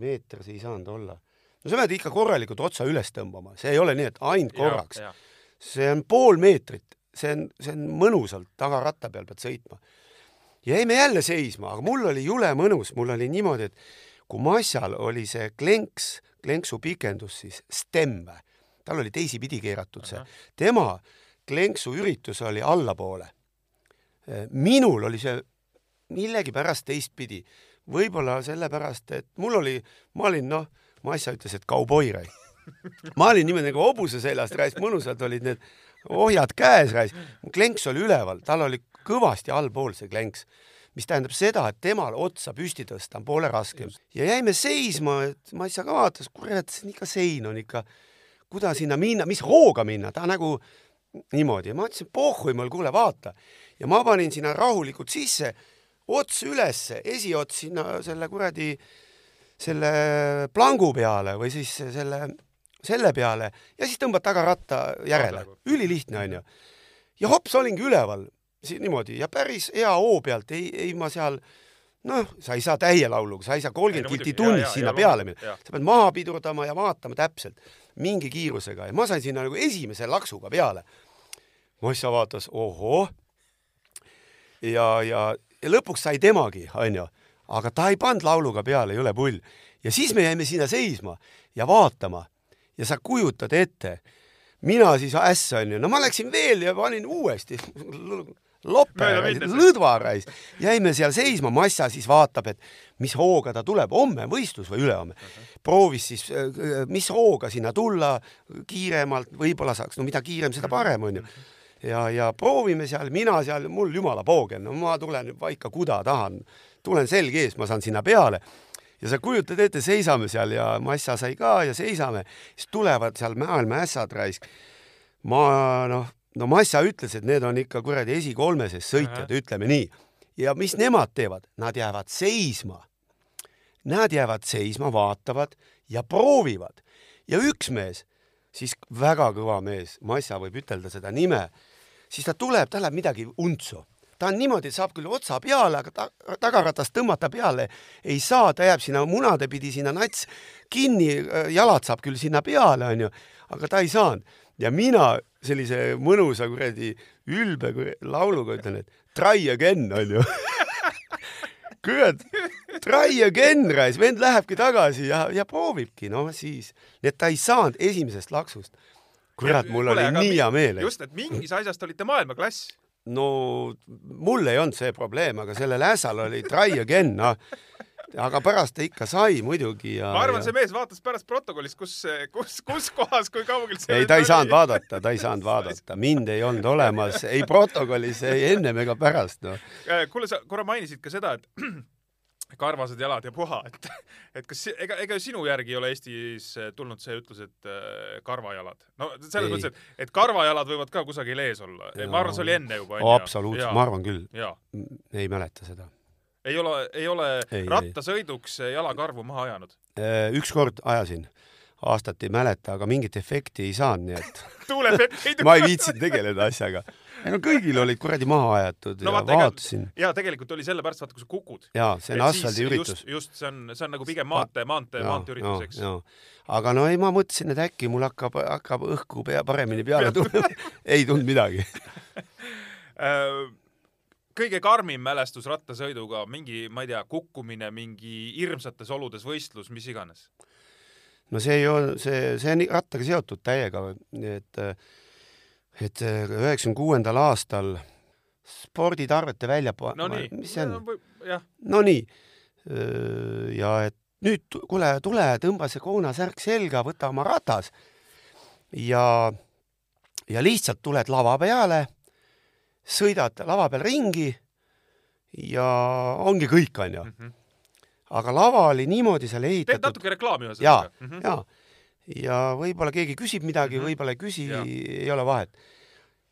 meeter see ei saanud olla. no sa pead ikka korralikult otsa üles tõmbama, see ei ole nii, et ainult korraks. see on pool meetrit, see on, see on mõnusalt tagaratta peal pead sõitma. Ja jäime jälle seisma, aga mul oli jule mõnus, mul oli niimoodi, et kui Massal oli see klenks, klenksu pikendus siis stem, tal oli teisipidi keeratud see, tema klenksu üritus oli allapoole. Minul oli see millegipärast teistpidi, võib-olla sellepärast, et mul oli, ma olin noh, Massa ütles, et kauboi rai. ma olin niimoodi nagu hobuse seljast rais, mõnusad olid need ohjad käes rais, klenks oli üleval, tal oli kõvasti allpool see klenks, mis tähendab seda, et temal otsa püsti tõsta on poole raskem. Ja jäime seisma, et Massa ka vaatas, kurat, see on ikka sein on ikka, kuidas sinna minna, mis hooga minna, ta nagu niimoodi. Ja ma ütlesin, pohhui mul, kuule, vaata. Ja ma panin sinna rahulikult sisse, ots ülesse, esiots sinna selle kuradi, selle plangu peale või siis selle, selle peale ja siis tõmbad tagaratta järele. ülilihtne onju. ja hops, olingi üleval, niimoodi. Ja päris hea hoo pealt, ei, ei ma seal noh, sa ei saa täie lauluga, sa ei saa kolmkümmend kilti tunnis sinna ja, peale minna, sa pead maha pidurdama ja vaatama täpselt mingi kiirusega. Ja ma sain sinna nagu esimese laksuga peale. Mossa vaatas, ohoh, ja, ja, ja lõpuks sai temagi, onju, aga ta ei pannud lauluga peale, jõle pull. ja siis me jäime sinna seisma ja vaatama. Ja sa kujutad ette, mina siis äss onju, no ma läksin veel ja panin uuesti loppe, lõdvarais, jäime seal seisma, Massa siis vaatab, et mis hooga ta tuleb, homme võistlus või ülehomme. proovis siis, mis hooga sinna tulla kiiremalt, võib-olla saaks, no mida kiirem, seda parem onju. Ja, ja proovime seal, mina seal, mul jumala poogen, no ma tulen paika, kuda tahan, tulen selg ees, ma saan sinna peale. Ja sa kujutad ette, seisame seal ja Massa sai ka ja seisame, siis tulevad seal maailma ässad raisk. ma noh, no Massa ütles, et need on ikka kuradi esikolmeses sõitjad, ütleme nii. ja mis nemad teevad, nad jäävad seisma. Nad jäävad seisma, vaatavad ja proovivad ja üks mees, siis väga kõva mees, Massa võib ütelda seda nime siis ta tuleb, tal läheb midagi untsu. ta on niimoodi, et saab küll otsa peale, aga ta, tagaratast tõmmata peale ei saa, ta jääb sinna munade pidi sinna nats kinni, jalad saab küll sinna peale, onju, aga ta ei saanud. Ja mina sellise mõnusa kuradi ülbe lauluga ütlen, et try again, onju kurat, try again, rais, vend lähebki tagasi ja, ja proovibki, no siis. nii et ta ei saanud esimesest laksust kurat, mul oli nii hea meel. just, et mingis asjast olite maailmaklass. No mul ei olnud see probleem, aga sellel ässal oli try again, noh. Aga pärast ta ikka sai muidugi ja ma arvan ja..., see mees vaatas pärast protokollist, kus, kus, kus kohas, kui kaugel see ei, ta ei saanud vaadata, ta ei saanud vaadata, mind ei olnud olemas ei protokollis, ei ennem ega pärast, noh. Äh, kuule, sa korra mainisid ka seda, et karvased jalad ja puha, et, et kas, ega, ega sinu järgi ei ole Eestis tulnud see ütlus, et äh, karvajalad? no selles ei. mõttes, et, et karvajalad võivad ka kusagil ees olla. ma arvan, see oli enne juba. absoluutselt, ma arvan küll. ei mäleta seda. ei ole, ei ole ei, rattasõiduks jalakarvu maha ajanud? Ükskord ajasin aastat ei mäleta, aga mingit efekti ei saanud, nii et tuuleefekt ei tule ma ei viitsinud tegeleda asjaga ei no kõigil olid kuradi maha aetud no, ja vaata, vaatasin. ja tegelikult oli sellepärast, vaata kui sa kukud. ja see on asfaldiüritus. just, just see on, see on nagu pigem maantee, maantee, maanteeüritus, eks. aga no ei, ma mõtlesin, et äkki mul hakkab, hakkab õhku pea paremini peale tulema ei tulnud midagi äh, kõige karmim mälestus rattasõiduga, mingi, ma ei tea, kukkumine, mingi hirmsates oludes võistlus, mis iganes? No see ei ole, see, see on rattaga seotud täiega, et et üheksakümne kuuendal aastal sporditarvete välja no nii. mis see on? Nonii. Ja et nüüd kuule, tule, tõmba see koonasärk selga, võta oma ratas ja, ja lihtsalt tuled lava peale, sõidad lava peal ringi ja ongi kõik, onju. -hmm. Aga lava oli niimoodi seal ehitatud. teed natuke reklaami ühesõnaga. ja mm, -hmm. ja ja võib-olla keegi küsib midagi mm, -hmm. võib-olla ei küsi, ei ole vahet.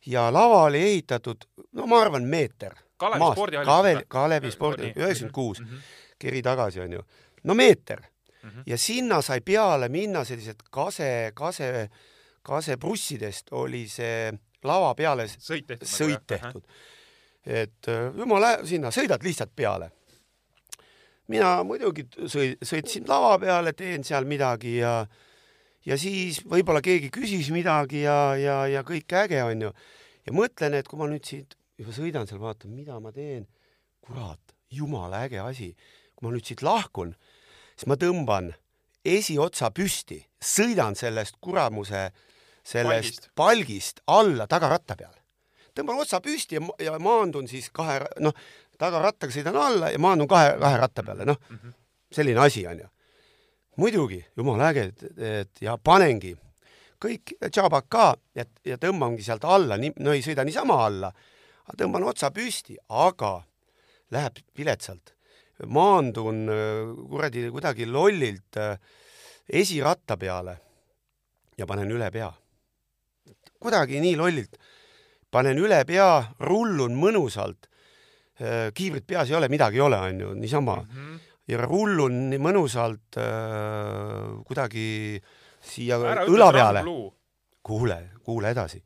ja lava oli ehitatud, no ma arvan, meeter. Kalevi spordihallis. Kalevi, spordi, üheksakümmend kuus, mhm. keri tagasi onju. no meeter mm. Mhm. ja sinna sai peale minna sellised kase, kase, kaseprussidest oli see lava peale sõit tehtud. sõit tehtud. et äh, jumala, sinna sõidad lihtsalt peale. Mina muidugi sõi-, sõitsin lava peale, teen seal midagi ja ja siis võib-olla keegi küsis midagi ja, ja, ja kõik äge onju. ja mõtlen, et kui ma nüüd siit juba sõidan seal, vaatan, mida ma teen. kurat, jumala äge asi. kui ma nüüd siit lahkun, siis ma tõmban esiotsa püsti, sõidan sellest kuramuse, sellest palgist, palgist alla tagaratta peale. tõmban otsa püsti ja, ja maandun siis kahe, noh, tagarattaga sõidan alla ja maandun kahe, kahe ratta peale, noh, selline asi on ju. muidugi, jumala äge, et, et ja panengi kõik tšabad ka ja, ja tõmbangi sealt alla, nii, no ei sõida niisama alla, tõmban otsa püsti, aga läheb viletsalt. maandun äh, kuradi kuidagi lollilt äh, esiratta peale ja panen üle pea. kuidagi nii lollilt. panen üle pea, rullun mõnusalt. Kiivrit peas ei ole, midagi ei ole, onju, niisama Mhm. ja rullun nii mõnusalt äh, kuidagi siia ära õla peale. Kuule, kuule edasi.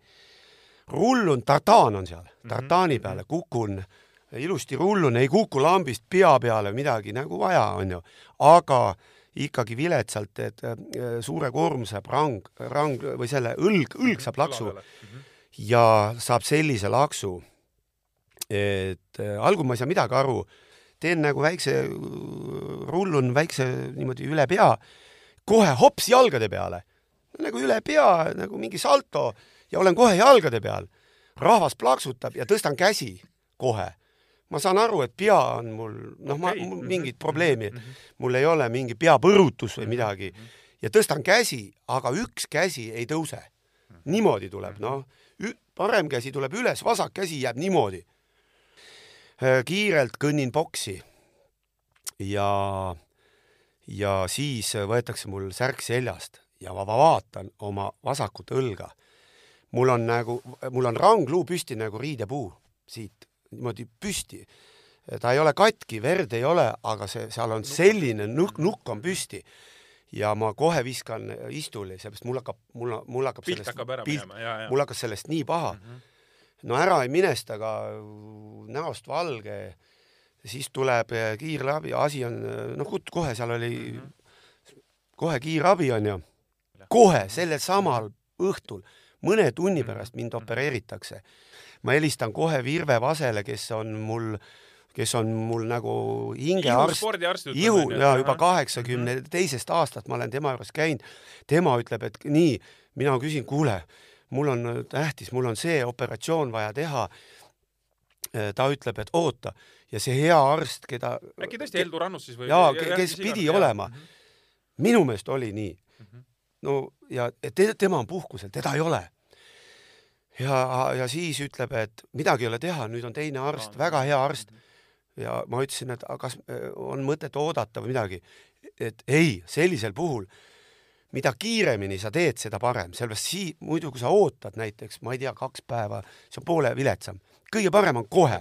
rullun, tartaan on seal, Mhm, tartaani peale, kukun, ilusti rullun, ei kuku lambist pea peale midagi nagu vaja, onju, aga ikkagi viletsalt, et äh, suure koormuse saab rang, rang või selle õlg, õlg saab laksu Mhm. ja saab sellise laksu, et äh, algul ma ei saa midagi aru, teen nagu väikse, rullun väikse niimoodi üle pea, kohe hops jalgade peale, nagu üle pea nagu mingi salto ja olen kohe jalgade peal. rahvas plaksutab ja tõstan käsi kohe. ma saan aru, et pea on mul, noh, ma Okei. mul Mhm. mingit probleemi, Mhm. mul ei ole mingi peapõrutus või midagi ja tõstan käsi, aga üks käsi ei tõuse. niimoodi tuleb, noh, parem käsi tuleb üles, vasak käsi jääb niimoodi. Kiirelt kõnnin boksi ja, ja siis võetakse mul särk seljast ja ma vaatan oma vasakut õlga. mul on nagu, mul on rangluu püsti nagu riidepuu siit niimoodi püsti. ta ei ole katki, verd ei ole, aga see, seal on selline nukk, nukk on püsti ja ma kohe viskan istuli, sellepärast mul hakkab, mul, mul hakkab pilt hakkab ära minema, ja, ja. mul hakkas sellest nii paha. No ära ei minesta, aga näost valge, siis tuleb eh, kiirabi, asi on, noh, kohe seal oli, kohe kiirabi on ju, kohe sellel samal õhtul, mõne tunni pärast mind opereeritakse. ma helistan kohe Virve Vasele, kes on mul, kes on mul nagu hingearst, ihu ja juba kaheksakümne teisest aastast ma olen tema juures käinud. tema ütleb, et nii, mina küsin, kuule, mul on tähtis, mul on see operatsioon vaja teha. ta ütleb, et oota ja see hea arst, keda äkki tõesti Heldur Annus siis või? jaa, kes pidi olema, minu meelest oli nii. no ja te, tema on puhkusel, teda ei ole. ja, ja siis ütleb, et midagi ei ole teha, nüüd on teine arst, väga hea arst. ja ma ütlesin, et kas äh, on mõtet oodata või midagi. et ei, sellisel puhul, mida kiiremini sa teed, seda parem, sellepärast sii-, muidu kui sa ootad näiteks, ma ei tea, kaks päeva, see on poole viletsam. kõige parem on kohe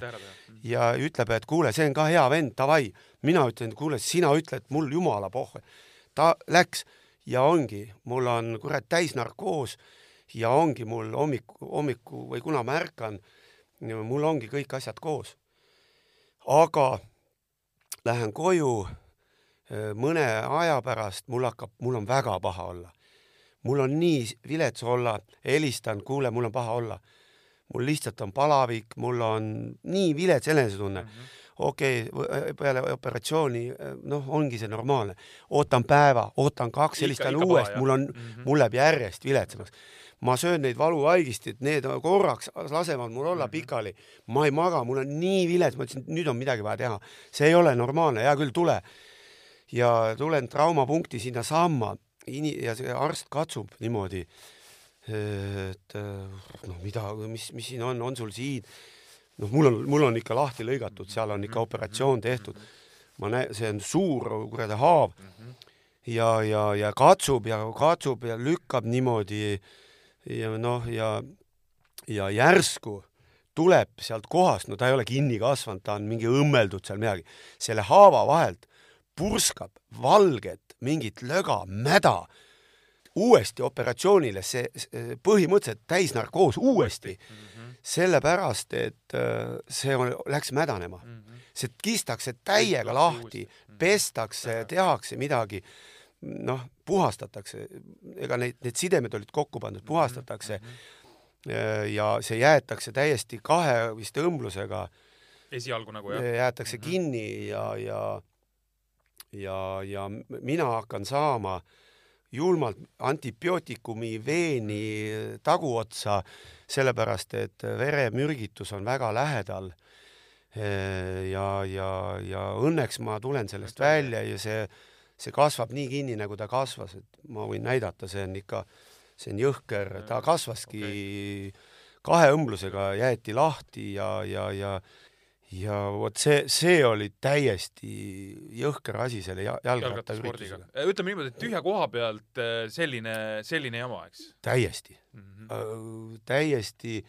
ja ütleb, et kuule, see on ka hea vend, davai. mina ütlen, kuule, sina ütled mul jumala pohh. ta läks ja ongi, mul on kurat täisnarkoos ja ongi mul hommiku, hommiku või kuna ma ärkan, mul ongi kõik asjad koos. aga lähen koju mõne aja pärast, mul hakkab, mul on väga paha olla. mul on nii vilets olla, helistan, kuule, mul on paha olla mul lihtsalt on palavik, mul on nii vilets enesetunne mm -hmm. okei okay,, peale operatsiooni noh, ongi see normaalne, ootan päeva, ootan kaks, helistan uuesti, mul on mm. -hmm. mul läheb järjest viletsamaks. ma söön neid valuvaigisteid, need korraks lasevad mul olla mm -hmm. pikali, ma ei maga, mul on nii vilets, ma ütlesin, nüüd on midagi vaja teha, see ei ole normaalne, hea küll, tule. Ja tulen traumapunkti sinnasamma ja see arst katsub niimoodi et noh, mida, mis, mis siin on, on sul siin, noh, mul on, mul on ikka lahti lõigatud, seal on ikka operatsioon tehtud. ma näen, see on suur kuradi haav. Ja, ja, ja katsub ja katsub ja lükkab niimoodi ja noh, ja, ja järsku tuleb sealt kohast, no ta ei ole kinni kasvanud, ta on mingi õmmeldud seal midagi, selle haava vahelt purskab valget, mingit löga, mäda, uuesti operatsioonile, see, põhimõtteliselt täisnarkoos uuesti mm, -hmm. sellepärast et äh, see on, läks mädanema mm. -hmm. see kistakse täiega lahti, mhm. pestakse, tehakse midagi, noh, puhastatakse, ega neid, need sidemed olid kokku pandud, mhm. puhastatakse mm. -hmm ja see jäetakse täiesti kahe vist õmblusega. esialgu nagu jah? jäetakse mm -hmm. kinni ja, ja, ja, ja mina hakkan saama julmalt antibiootikumi veeni taguotsa, sellepärast et veremürgitus on väga lähedal. ja, ja, ja õnneks ma tulen sellest välja ja see, see kasvab nii kinni, nagu ta kasvas, et ma võin näidata, see on ikka see on jõhker, ta kasvaski okay. kahe õmblusega, jäeti lahti ja, ja, ja ja vot see, see oli täiesti jõhker asi selle jalgrattaüritusega. ütleme niimoodi, et tühja koha pealt äh, selline, selline jama, eks? täiesti mm, -hmm. täiesti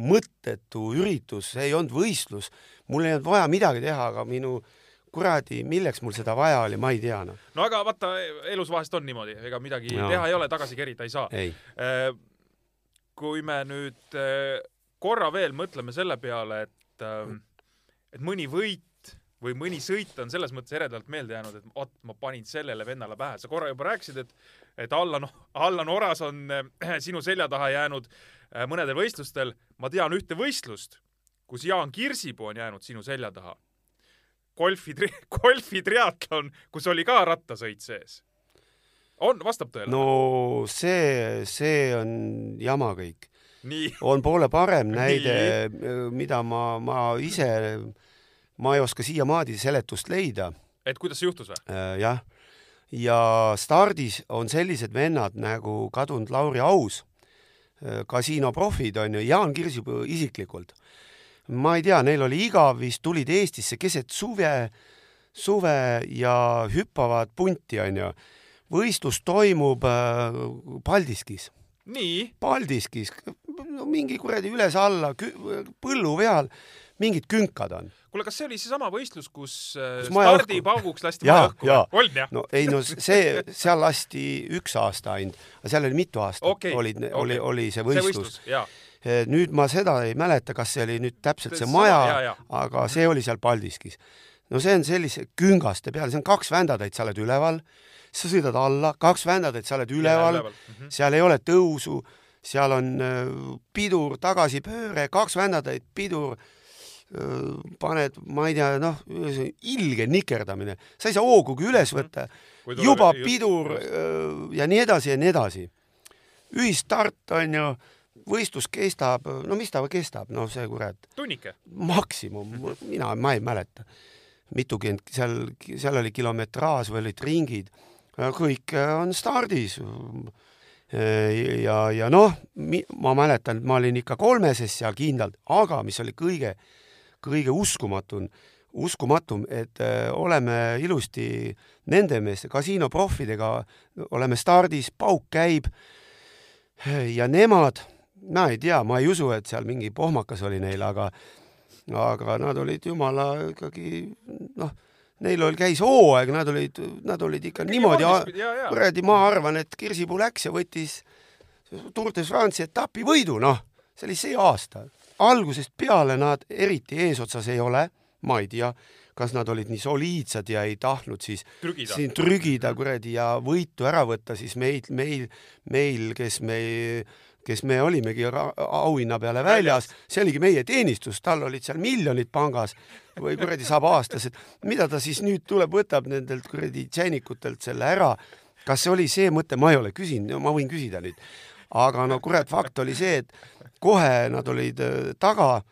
mõttetu üritus, see ei olnud võistlus, mul ei olnud vaja midagi teha, aga minu äh, kuradi, milleks mul seda vaja oli, ma ei tea noh. no aga vaata, elus vahest on niimoodi, ega midagi no. teha ei ole, tagasi kerida ei saa. Äh, kui me nüüd äh, korra veel mõtleme selle peale, et, äh, et mõni võit või mõni sõit on selles mõttes eredalt meelde jäänud, et vot ma panin sellele vennale pähe. sa korra juba rääkisid, et, et Allan, Allan Oras on sinu selja taha jäänud mõnedel võistlustel. ma tean ühte võistlust, kus Jaan Kirsipuu on jäänud sinu selja taha golfi, golfi triatlon, kus oli ka rattasõit sees. on, vastab tõele? no see, see on jama kõik. On poole parem näide, mida ma, ma ise, ma ei oska siiamaani seletust leida. et kuidas see juhtus või? Äh, jah, ja stardis on sellised vennad nagu kadunud Lauri Aus, äh, kasiinoprofid on ju, Jaan Kirsipuu isiklikult ma ei tea, neil oli igav, vist tulid Eestisse keset suve, suve ja hüppavad punti, onju. võistlus toimub äh, Paldiskis. Paldiskis, no mingi kuradi üles-alla põllu peal, mingid künkad on kuule, kas see oli seesama võistlus, kus, äh, kus stardipauguks lasti maja õhku? on jah? no ei no see, seal lasti üks aasta ainult, aga seal oli mitu aastat okay, olid okay., oli, oli see võistlus, see võistlus Eh, nüüd ma seda ei mäleta, kas see oli nüüd täpselt see maja, aga see oli seal Paldiskis. No see on sellise küngaste peal, see on kaks vändatäit, sa oled üleval, sa sõidad alla, kaks vändatäit, sa oled üleval, üleval., mm -hmm. seal ei ole tõusu, seal on äh, pidur, tagasipööre, kaks vändatäit, pidur äh, paned, ma ei tea, noh, ilge nikerdamine, sa ei saa hoogugi üles mhm. võtta, juba pidur just. ja nii edasi ja nii edasi. ühistart on ju võistlus kestab, no mis ta kestab, noh, see kurat. tunnike. maksimum, mina, ma ei mäleta, mitukümmend, seal, seal oli kilometraaž või olid ringid, kõik on stardis. ja, ja noh, ma mäletan, et ma olin ikka kolmeses seal kindlalt, aga mis oli kõige, kõige uskumatum, uskumatum, et öö, oleme ilusti nende meeste, kasiinoproffidega, oleme stardis, pauk käib ja nemad ma ei tea, ma ei usu, et seal mingi pohmakas oli neil, aga aga nad olid jumala ikkagi noh, neil oli, käis hooaeg, nad olid, nad olid ikka Kõige niimoodi, kuradi, ma arvan, et Kirsipuu läks ja võttis Tour de France'i etapi võidu, noh, see oli see aasta. algusest peale nad eriti eesotsas ei ole, ma ei tea, kas nad olid nii soliidsed ja ei tahtnud siis trügida, siin trügida kuradi ja võitu ära võtta, siis meil, meil, meil, kes me kes me olimegi auhinna peale väljas, see oligi meie teenistus, tal olid seal miljonid pangas või kuradi saab aastas, et mida ta siis nüüd tuleb, võtab nendelt kuradi tšäänikutelt selle ära. kas see oli see mõte, ma ei ole küsinud, ma võin küsida nüüd. aga no kurat, fakt oli see, et kohe nad olid äh, taga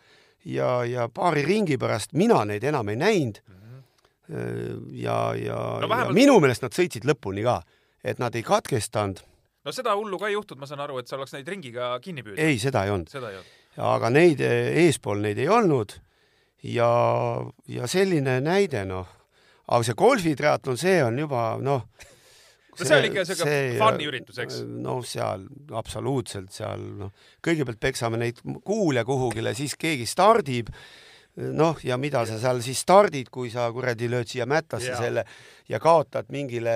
ja, ja paari ringi pärast mina neid enam ei näinud. Mhm. ja, ja, no, vähemalt... ja minu meelest nad sõitsid lõpuni ka, et nad ei katkestanud no seda hullu ka ei juhtunud, ma saan aru, et sa oleks neid ringiga kinni püüdnud. ei, seda ei olnud. aga neid eespool neid ei olnud ja, ja selline näide, noh, aga see golfitriatlon, see on juba noh no see oli ikka siuke fun'i üritus, eks? noh, seal absoluutselt seal noh, kõigepealt peksame neid kuule kuhugile, siis keegi stardib, noh, ja mida sa seal siis stardid, kui sa kuradi lööd siia mättasse Jaa. selle ja kaotad mingile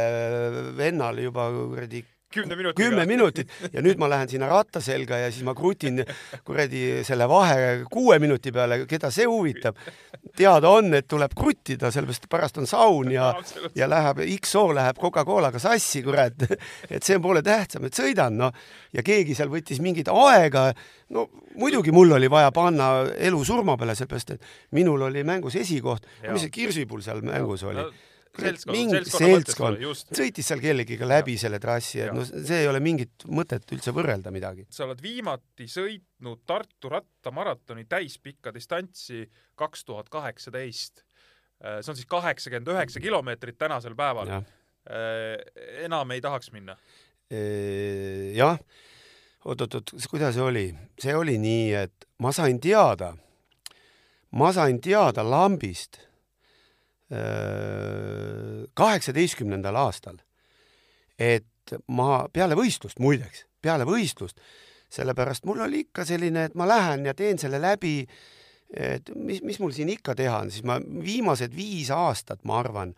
vennale juba kuradi kümne minutiga. kümme minutit ja nüüd ma lähen sinna ratta selga ja siis ma krutin kuradi selle vahe kuue minuti peale, keda see huvitab. teada on, et tuleb kruttida, sellepärast pärast on saun ja, ja läheb, XO läheb Coca-Colaga sassi, kurat. et see on poole tähtsam, et sõidan, noh. ja keegi seal võttis mingit aega. no muidugi mul oli vaja panna elu surma peale, sellepärast et minul oli mängus esikoht. mis see Kirsipuu seal mängus oli? seltskond, mingi seltskond just. sõitis seal kellegiga läbi selle trassi, et no see ei ole mingit mõtet üldse võrrelda midagi. sa oled viimati sõitnud Tartu rattamaratoni täispikka distantsi kaks tuhat kaheksateist. see on siis kaheksakümmend üheksa kilomeetrit tänasel päeval. jah, enam ei tahaks minna. jah, oot-oot-oot, kuidas see oli? see oli nii, et ma sain teada, ma sain teada lambist kaheksateistkümnendal aastal, et ma peale võistlust, muideks, peale võistlust, sellepärast mul oli ikka selline, et ma lähen ja teen selle läbi, et mis, mis mul siin ikka teha on, siis ma viimased viis aastat, ma arvan,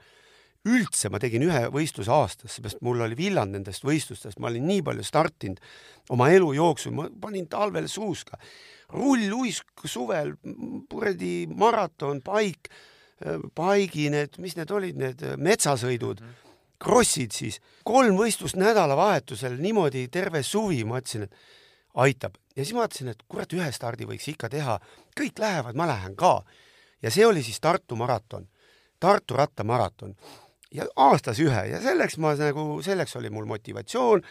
üldse ma tegin ühe võistluse aastas, seepärast mul oli villand nendest võistlustest, ma olin nii palju startinud oma elu jooksul, ma panin talvel suuska, rulluisk suvel, kuradi maraton, paik, paigi need, mis need olid, need metsasõidud, krossid siis, kolm võistlust nädalavahetusel niimoodi terve suvi, ma ütlesin, et aitab. Ja siis ma mõtlesin, et kurat, ühe stardi võiks ikka teha, kõik lähevad, ma lähen ka. ja see oli siis Tartu maraton, Tartu rattamaraton. Ja aastas ühe. Ja selleks ma nagu, selleks oli mul motivatsioon.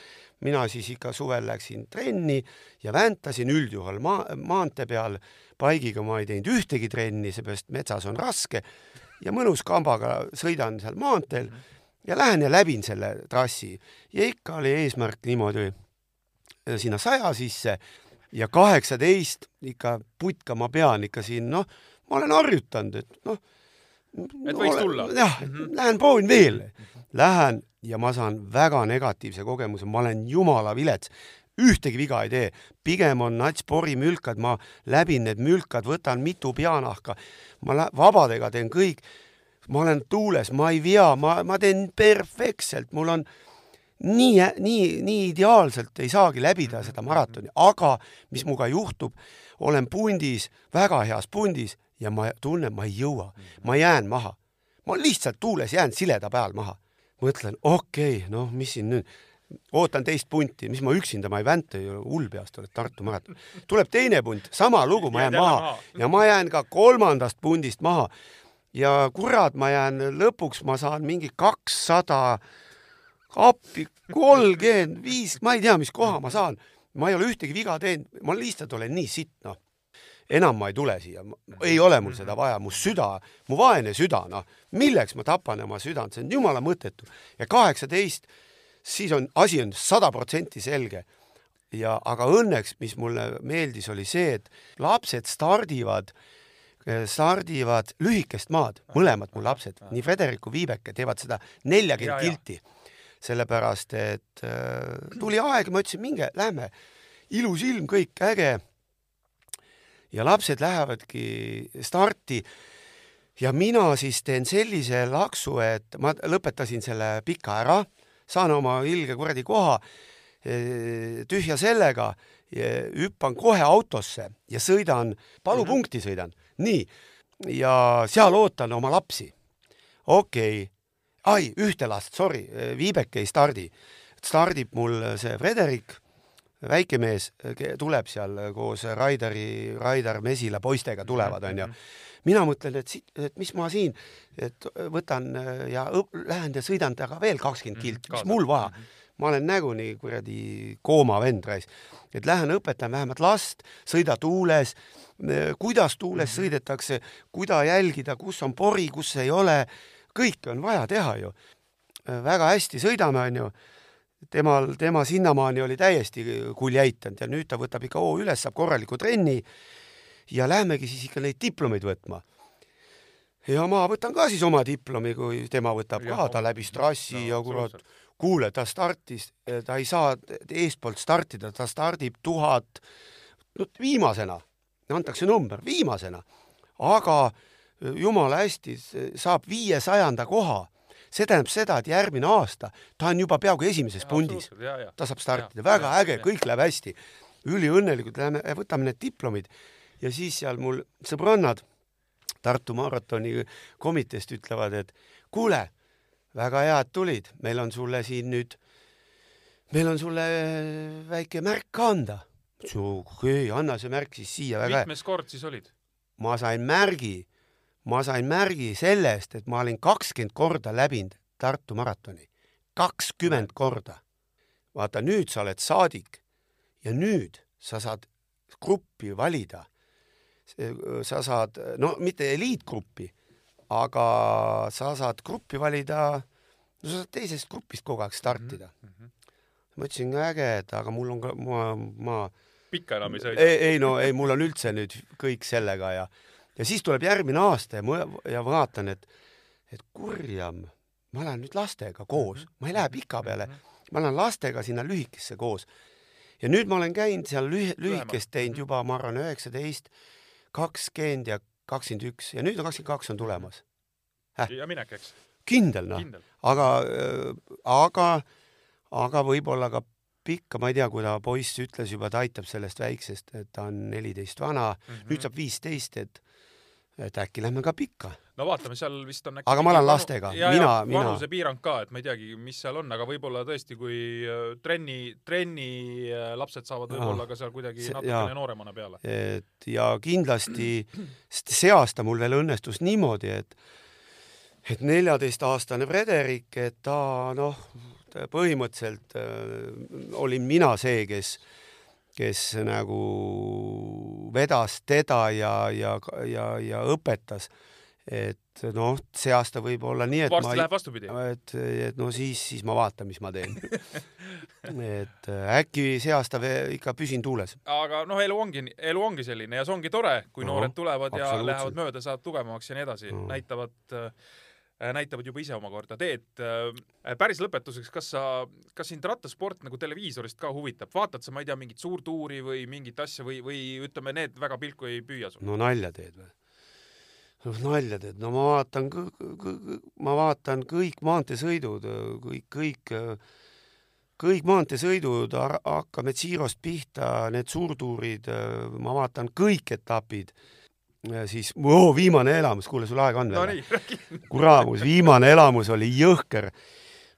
Mina siis ikka suvel läksin trenni ja väntasin üldjuhul maa, maantee peal. paigiga ma ei teinud ühtegi trenni, seepärast metsas on raske ja mõnus kambaga sõidan seal maanteel ja lähen ja läbin selle trassi ja ikka oli eesmärk niimoodi sinna saja sisse ja kaheksateist ikka putka ma pean ikka siin, noh, ma olen harjutanud, et noh. Et võiks tulla. jah mm, -hmm. lähen proovin veel, lähen ja ma saan väga negatiivse kogemuse, ma olen jumala vilets, ühtegi viga ei tee, pigem on nats porimülkad, ma läbin need mülkad, võtan mitu peanahka, ma vabadega teen kõik, ma olen tuules, ma ei vea, ma, ma teen perfektselt, mul on nii, nii, nii ideaalselt ei saagi läbida seda maratoni, aga mis minuga juhtub, olen pundis, väga heas pundis ja ma tunnen, ma ei jõua, ma jään maha. ma lihtsalt tuules jään sileda peal maha. mõtlen, okei okay,, noh, mis siin nüüd, ootan teist punti, mis ma üksinda, ma ei vänta ju hull peast, oled Tartu maraton. tuleb teine punt, sama lugu, ma jään maha. ja ma jään ka kolmandast pundist maha. ja kurat, ma jään lõpuks, ma saan mingi kakssada appi, kolmkümmend viis, ma ei tea, mis koha ma saan. ma ei ole ühtegi viga teinud, ma lihtsalt olen nii sitt, noh. Enam ma ei tule siia, ei ole mul seda vaja, mu süda, mu vaene süda, noh, milleks ma tapan oma südant, see on jumala mõttetu. ja kaheksateist, siis on, asi on sada protsenti selge. ja aga õnneks, mis mulle meeldis, oli see, et lapsed stardivad, stardivad lühikest maad, mõlemad mu lapsed, nii Frederik kui Viibeke teevad seda neljakümmend Ja, ja. kilti sellepärast et äh, tuli aeg, ma ütlesin, minge, lähme, ilus ilm, kõik äge. Ja lapsed lähevadki starti ja mina siis teen sellise laksu, et ma lõpetasin selle pika ära, saan oma ilge kuradi koha eh, tühja sellega, hüppan kohe autosse ja sõidan, palupunkti sõidan, nii, ja seal ootan oma lapsi. okei okay., ai, ühte last, sorry, Viibeke ei stardi. stardib mul see Frederik, väike mees, tuleb seal koos Raidari, Raidar Mesila poistega tulevad, onju. mina mõtlen, et siit, et mis ma siin, et võtan ja õp- lähen ja sõidan temaga veel kakskümmend kilti, mis mul vaja. ma olen näguni kuradi kooma vend raisk, et lähen õpetan vähemalt last, sõida tuules, kuidas tuules sõidetakse, kuida jälgida, kus on pori, kus ei ole, kõike on vaja teha ju. väga hästi sõidame, onju temal, tema sinnamaani oli täiesti kuljeitanud ja nüüd ta võtab ikka hoo üles, saab korraliku trenni ja lähmegi siis ikka neid diplomeid võtma. ja ma võtan ka siis oma diplomi, kui tema võtab Jah, ka, ta läbis trassi no, ja kurat kuule, ta startis, ta ei saa eestpoolt startida, ta stardib tuhat, no viimasena, antakse number, viimasena. aga jumala hästi saab viiesajanda koha. See tähendab seda, et järgmine aasta ta on juba peaaegu esimeses pundis. ta saab startida, väga ja, äge, kõik läheb hästi. üliõnnelikud, lähme, võtame need diplomid ja siis seal mul sõbrannad Tartu maratoni komiteest ütlevad, et kuule, väga hea, et tulid, meil on sulle siin nüüd, meil on sulle väike märk ka anda. okei okay,, anna see märk siis siia. mitmes kord siis olid? ma sain märgi ma sain märgi sellest, et ma olin kakskümmend korda läbinud Tartu maratoni, kakskümmend korda. vaata, nüüd sa oled saadik ja nüüd sa saad gruppi valida. sa saad, no mitte eliitgruppi, aga sa saad gruppi valida, no sa saad teisest grupist kogu aeg startida mm. -hmm. ma ütlesin, äge, et aga mul on ka, ma, ma pikka enam ei sõida. ei, ei no ei, mul on üldse nüüd kõik sellega ja ja siis tuleb järgmine aasta ja ma ja vaatan, et, et kurjam, ma lähen nüüd lastega koos, mhm. ma ei lähe pika peale, mhm. ma lähen lastega sinna lühikesse koos. ja nüüd ma olen käinud seal lühi-, lühikest teinud mhm. juba, ma arvan, üheksateist, kakskümmend ja kakskümmend üks ja nüüd on kakskümmend kaks on tulemas äh.. ja minek, eks? kindel noh, aga äh,, aga, aga võib-olla ka pikka, ma ei tea, kui ta poiss ütles juba, ta aitab sellest väiksest, et ta on neliteist vana mm, -hmm. nüüd saab viisteist, et et äkki lähme ka pikka. no vaatame, seal vist on äkki aga ma olen lastega, mina, mina. vanusepiirang ka, et ma ei teagi, mis seal on, aga võib-olla tõesti, kui äh, trenni, trenni äh, lapsed saavad võib-olla ka seal kuidagi natukene nooremana peale. et ja kindlasti see aasta mul veel õnnestus niimoodi, et et neljateistaastane Frederik, et ta noh, põhimõtteliselt äh, olin mina see, kes äh, kes nagu vedas teda ja, ja, ja, ja õpetas. et noh, see aasta võib olla nii, et varsti ma, läheb vastupidi. et, et no siis, siis ma vaatan, mis ma teen et äh, äkki see aasta ikka püsin tuules. aga noh, elu ongi, elu ongi selline ja see ongi tore, kui no, noored tulevad ja lähevad mööda, saavad tugevamaks ja nii edasi no., näitavad äh, Äh, näitavad juba ise omakorda teed. Äh, päris lõpetuseks, kas sa, kas sind rattasport nagu televiisorist ka huvitab, vaatad sa, ma ei tea, mingit suurtuuri või mingit asja või, või ütleme, need väga pilku ei püüa sul? no nalja teed või? no nalja teed, no ma vaatan, ma vaatan kõik maanteesõidud, kõik, kõik, kõik maanteesõidud, hakkame Tsirost pihta, need suurtuurid, ma vaatan kõik etapid siis oo, viimane elamus, kuule, sul aega on veel no,? kuramus, viimane elamus oli jõhker.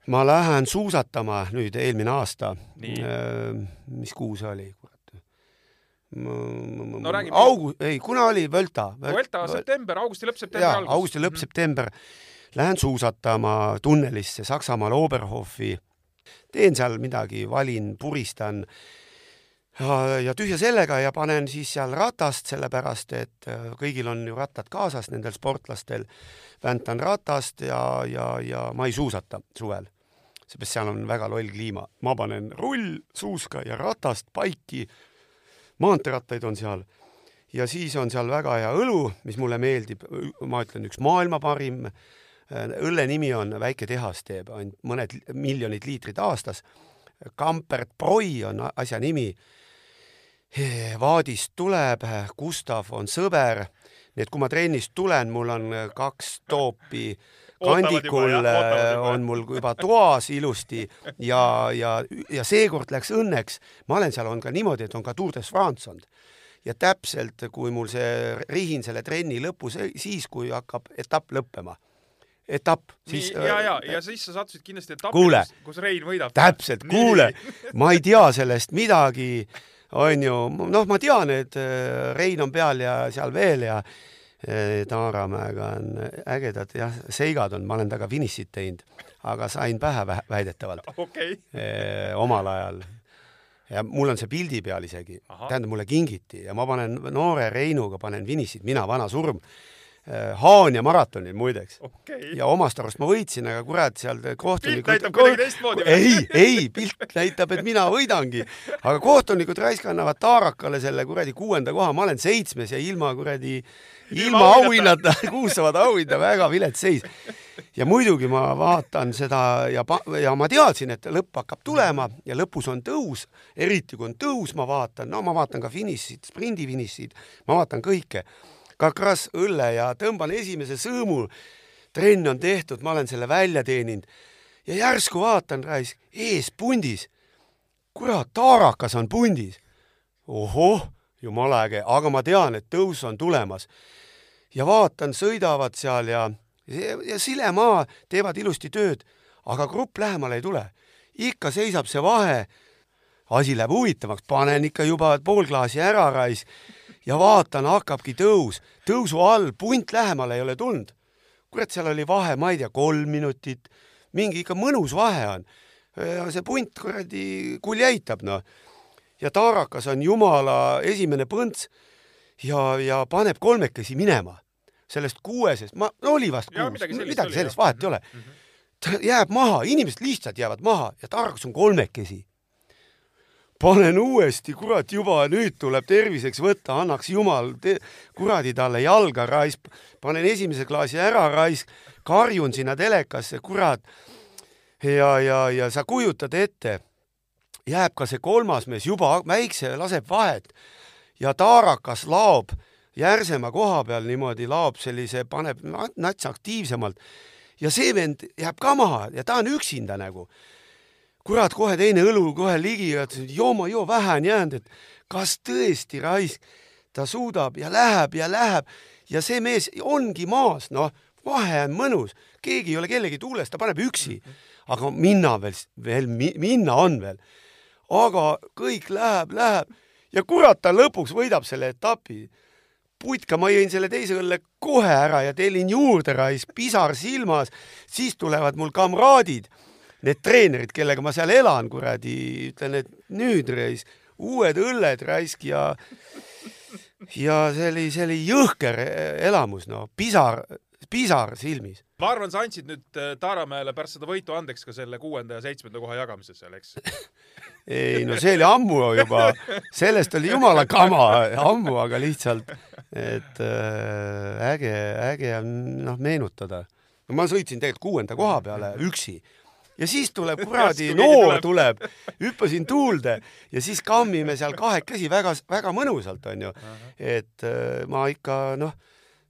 ma lähen suusatama nüüd eelmine aasta. mis kuu see oli, no räägime. augu-, ei, kuna oli Völta? Völta, september, augusti lõpp, septembri algus. augusti lõpp, september. Lähen suusatama tunnelisse Saksamaal Oberhofi. teen seal midagi, valin, puristan ja, ja tühja sellega ja panen siis seal ratast, sellepärast et äh, kõigil on ju rattad kaasas, nendel sportlastel. väntan ratast ja, ja, ja ma ei suusata suvel, seepärast seal on väga loll kliima. ma panen rullsuuska ja ratast paiki, maanteerattaid on seal ja siis on seal väga hea õlu, mis mulle meeldib, ma ütlen, üks maailma parim äh, õlle nimi on Väike tehas teeb ainult mõned miljonid liitrid aastas. Kampert Broi on asja nimi Vaadist tuleb, Gustav on sõber, nii et kui ma trennist tulen, mul on kaks toopi kandikul on mul juba toas ilusti ja, ja, ja seekord läks õnneks, ma olen seal, on ka niimoodi, et on ka Tour de France olnud. ja täpselt, kui mul see, rihin selle trenni lõpus, siis kui hakkab etapp lõppema. Etapp, siis ja, ja, ja siis sa sattusid kindlasti etappi, kus Rein võidab. täpselt, kuule, ma ei tea sellest midagi on ju, noh, ma tean, et äh, Rein on peal ja seal veel ja äh, Taaramäega on ägedad. Jah, seigad on, ma olen temaga finišit teinud, aga sain pähe väidetavalt. Okay. Eh, omal ajal. ja mul on see pildi peal isegi, tähendab, mulle kingiti ja ma panen noore Reinuga panen finišit, mina, vana surm. Äh, Haanja maratonil muideks. Okay.. ja omast arust ma võitsin, aga kurat, seal kohtunikud. pilt näitab kuidagi teistmoodi või? ei, ei, pilt näitab, et mina võidangi, aga kohtunikud raisk annavad Taarakale selle kuradi kuuenda koha, ma olen seitsmes ja ilma kuradi, ilma auhinnata, kuus saavad auhinda, väga vilets seis. ja muidugi ma vaatan seda ja, ja ma teadsin, et lõpp hakkab tulema ja lõpus on tõus, eriti kui on tõus, ma vaatan, no ma vaatan ka finišid, sprindifinišid, ma vaatan kõike kakras õlle ja tõmban esimese sõõmu. trenn on tehtud, ma olen selle välja teeninud ja järsku vaatan, raisk, ees pundis. kurat, taarakas on pundis. ohoh, jumala äge, aga ma tean, et tõus on tulemas. ja vaatan, sõidavad seal ja, ja silemaa teevad ilusti tööd, aga grupp lähemale ei tule. ikka seisab see vahe asi läheb huvitavaks, panen ikka juba pool klaasi ära raisk ja vaatan, hakkabki tõus, tõusu all punt lähemale ei ole tulnud. kurat, seal oli vahe, ma ei tea, kolm minutit, mingi ikka mõnus vahe on. see punt kuradi kuljeitab, noh. ja taarakas on jumala esimene põnts ja, ja paneb kolmekesi minema sellest kuuesest, ma, oli vast kuus, midagi sellist, midagi sellist vahet ei ole mm. -hmm. ta jääb maha, inimesed lihtsalt jäävad maha ja taarakas on kolmekesi panen uuesti, kurat juba nüüd tuleb terviseks võtta, annaks jumal kuradi talle jalga raisk, panen esimese klaasi ära raisk, karjun sinna telekasse, kurat. ja, ja, ja sa kujutad ette, jääb ka see kolmas mees juba väikse, laseb vahet. Ja taarakas laob järsema koha peal niimoodi laob sellise, paneb nats aktiivsemalt ja see vend jääb ka maha ja ta on üksinda nagu kurat, kohe teine õlu kohe ligi ja ütles, et joo ma joo, vähe on jäänud, et kas tõesti raisk, ta suudab ja läheb ja läheb. Ja see mees ongi maas, noh, vahe on mõnus, keegi ei ole kellegi tuules, ta paneb üksi, aga minna veel, veel minna on veel. aga kõik läheb, läheb. Ja kurat, ta lõpuks võidab selle etapi. Putka, ma jõin selle teise õlle kohe ära ja tellin juurde raisk, pisar silmas, siis tulevad mul kamraadid need treenerid, kellega ma seal elan, kuradi, ütlen, et nüüd reis, uued õlled raisk ja ja see oli, see oli jõhker elamus, no pisar, pisar silmis. ma arvan, sa andsid nüüd äh, Taaramäele pärast seda võitu andeks ka selle kuuenda ja seitsmenda koha jagamises seal, eks ei no see oli ammu juba, sellest oli jumala kama ammu, aga lihtsalt, et äh, äge, äge on noh meenutada. no ma sõitsin tegelikult kuuenda koha peale üksi ja siis tuleb kuradi noor tuleb, hüppasin tuulde ja siis kammime seal kahekesi väga-väga mõnusalt, onju. et äh, ma ikka noh,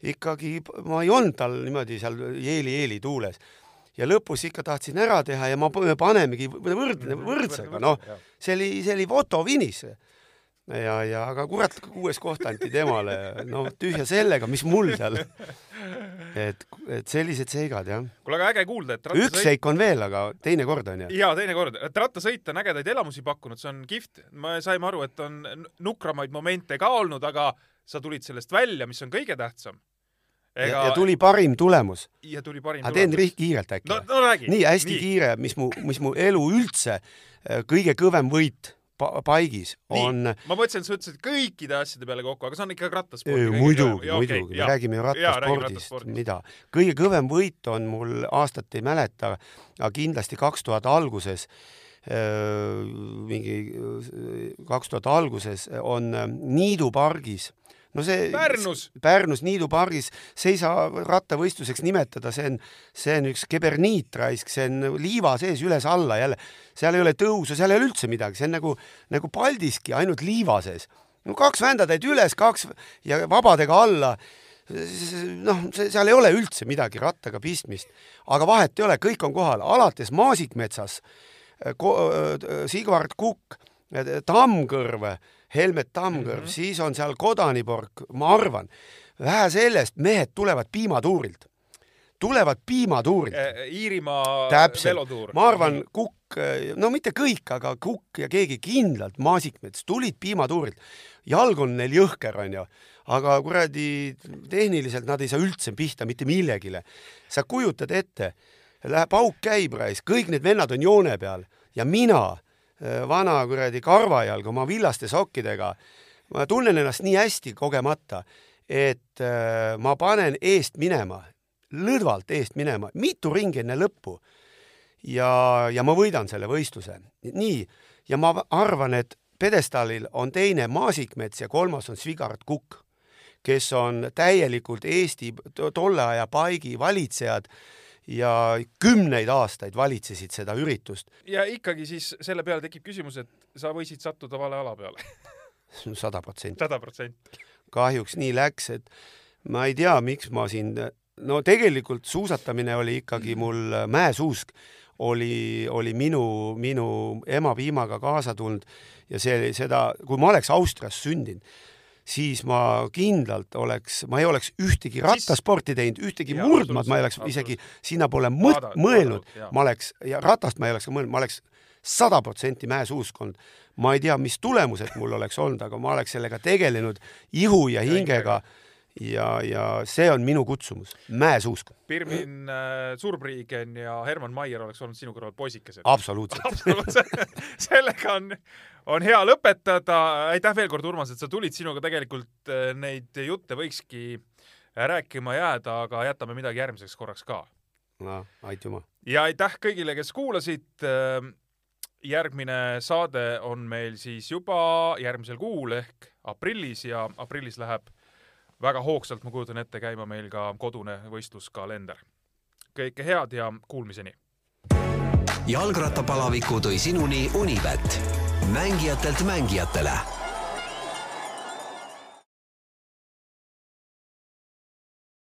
ikkagi ma ei olnud tal niimoodi seal jeeli-jeeli tuules. Ja lõpus ikka tahtsin ära teha ja ma panemegi võrdne, võrdsega, noh, see oli, see oli fotofiniš ja, ja aga kurat, kuues koht anti temale, no tühja sellega, mis mul seal. et, et sellised seigad jah. kuule, aga äge kuulda, et rattasõit... üks seik on veel, aga teine kord on ju. jaa, teine kord, et rattasõit on ägedaid elamusi pakkunud, see on kihvt. me saime aru, et on nukramaid momente ka olnud, aga sa tulid sellest välja, mis on kõige tähtsam. Ega... ja tuli parim tulemus. ja tuli parim aga teen kiirelt äkki no,? No, räägi. nii hästi nii. kiire, mis mu, mis mu elu üldse äh, kõige kõvem võit pa paigis on. ma mõtlesin, et sa ütlesid kõikide asjade peale kokku, aga see on ikkagi rattasport. muidugi, muidugi, me räägime ju rattaspordist, mida. kõige kõvem võit on mul, aastat ei mäleta, aga kindlasti kaks tuhat alguses mingi kaks tuhat alguses on Niidu pargis no see Pärnus, Pärnus Niidu pargis seisa rattavõistluseks nimetada, see on, see on üks keberniit raisk, see on liiva sees üles-alla jälle, seal ei ole tõusu, seal ei ole üldse midagi, see on nagu, nagu Paldiski, ainult liiva sees. no kaks vändatäit üles, kaks ja vabadega alla noh, see, seal ei ole üldse midagi rattaga pistmist, aga vahet ei ole, kõik on kohal, alates Maasikmetsas, Sigvard Kukk, Tammkõrv Helmet Tammkõrv mm, -hmm. siis on seal Kodanipork, ma arvan, vähe sellest, mehed tulevad piimatuurilt, tulevad piimatuurilt äh,. Iirimaa velotuur. ma arvan, Kukk, no mitte kõik, aga Kukk ja keegi kindlalt, Maasikmets, tulid piimatuurilt. jalg on neil jõhker, onju, aga kuradi tehniliselt nad ei saa üldse pihta mitte millegile. sa kujutad ette, läheb pauk käib raisk, kõik need vennad on joone peal ja mina Äh, vana kuradi karvajalg oma villaste sokkidega. ma tunnen ennast nii hästi kogemata, et äh, ma panen eest minema, lõdvalt eest minema, mitu ringi enne lõppu. ja, ja ma võidan selle võistluse. nii, ja ma arvan, et pjedestaalil on teine Maasikmets ja kolmas on Svigard Kukk, kes on täielikult Eesti tolle aja paigi valitsejad ja kümneid aastaid valitsesid seda üritust. ja ikkagi siis selle peale tekib küsimus, et sa võisid sattuda vale ala peale sada protsenti. sada protsenti. kahjuks nii läks, et ma ei tea, miks ma siin, no tegelikult suusatamine oli ikkagi mul mäesuusk oli, oli minu, minu ema piimaga kaasa tulnud ja see, seda, kui ma oleks Austrias sündinud, siis ma kindlalt oleks, ma ei oleks ühtegi rattasporti teinud, ühtegi Jaa, murdmaad ma ei oleks isegi sinnapoole mõt- mõelnud ma oleks ja ratast ma ei oleks ka mõelnud, ma oleks sada protsenti mäesuusk olnud. ma ei tea, mis tulemused mul oleks olnud, aga ma oleks sellega tegelenud ihu ja Ja hingega ja, ja see on minu kutsumus, mäesuusk, Pirmin äh, Surbriigen ja Herman Maier oleks olnud sinu kõrval poisikesed. absoluutselt. absoluutselt. sellega on, on hea lõpetada. aitäh veel kord, Urmas, et sa tulid, sinuga tegelikult äh, neid jutte võikski rääkima jääda, aga jätame midagi järgmiseks korraks ka. no aitüma. ja aitäh kõigile, kes kuulasid. järgmine saade on meil siis juba järgmisel kuul ehk aprillis ja aprillis läheb väga hoogsalt, ma kujutan ette, käima meil ka kodune võistluskalender. kõike head ja kuulmiseni. jalgrattapalaviku tõi sinuni Unibet, mängijatelt mängijatele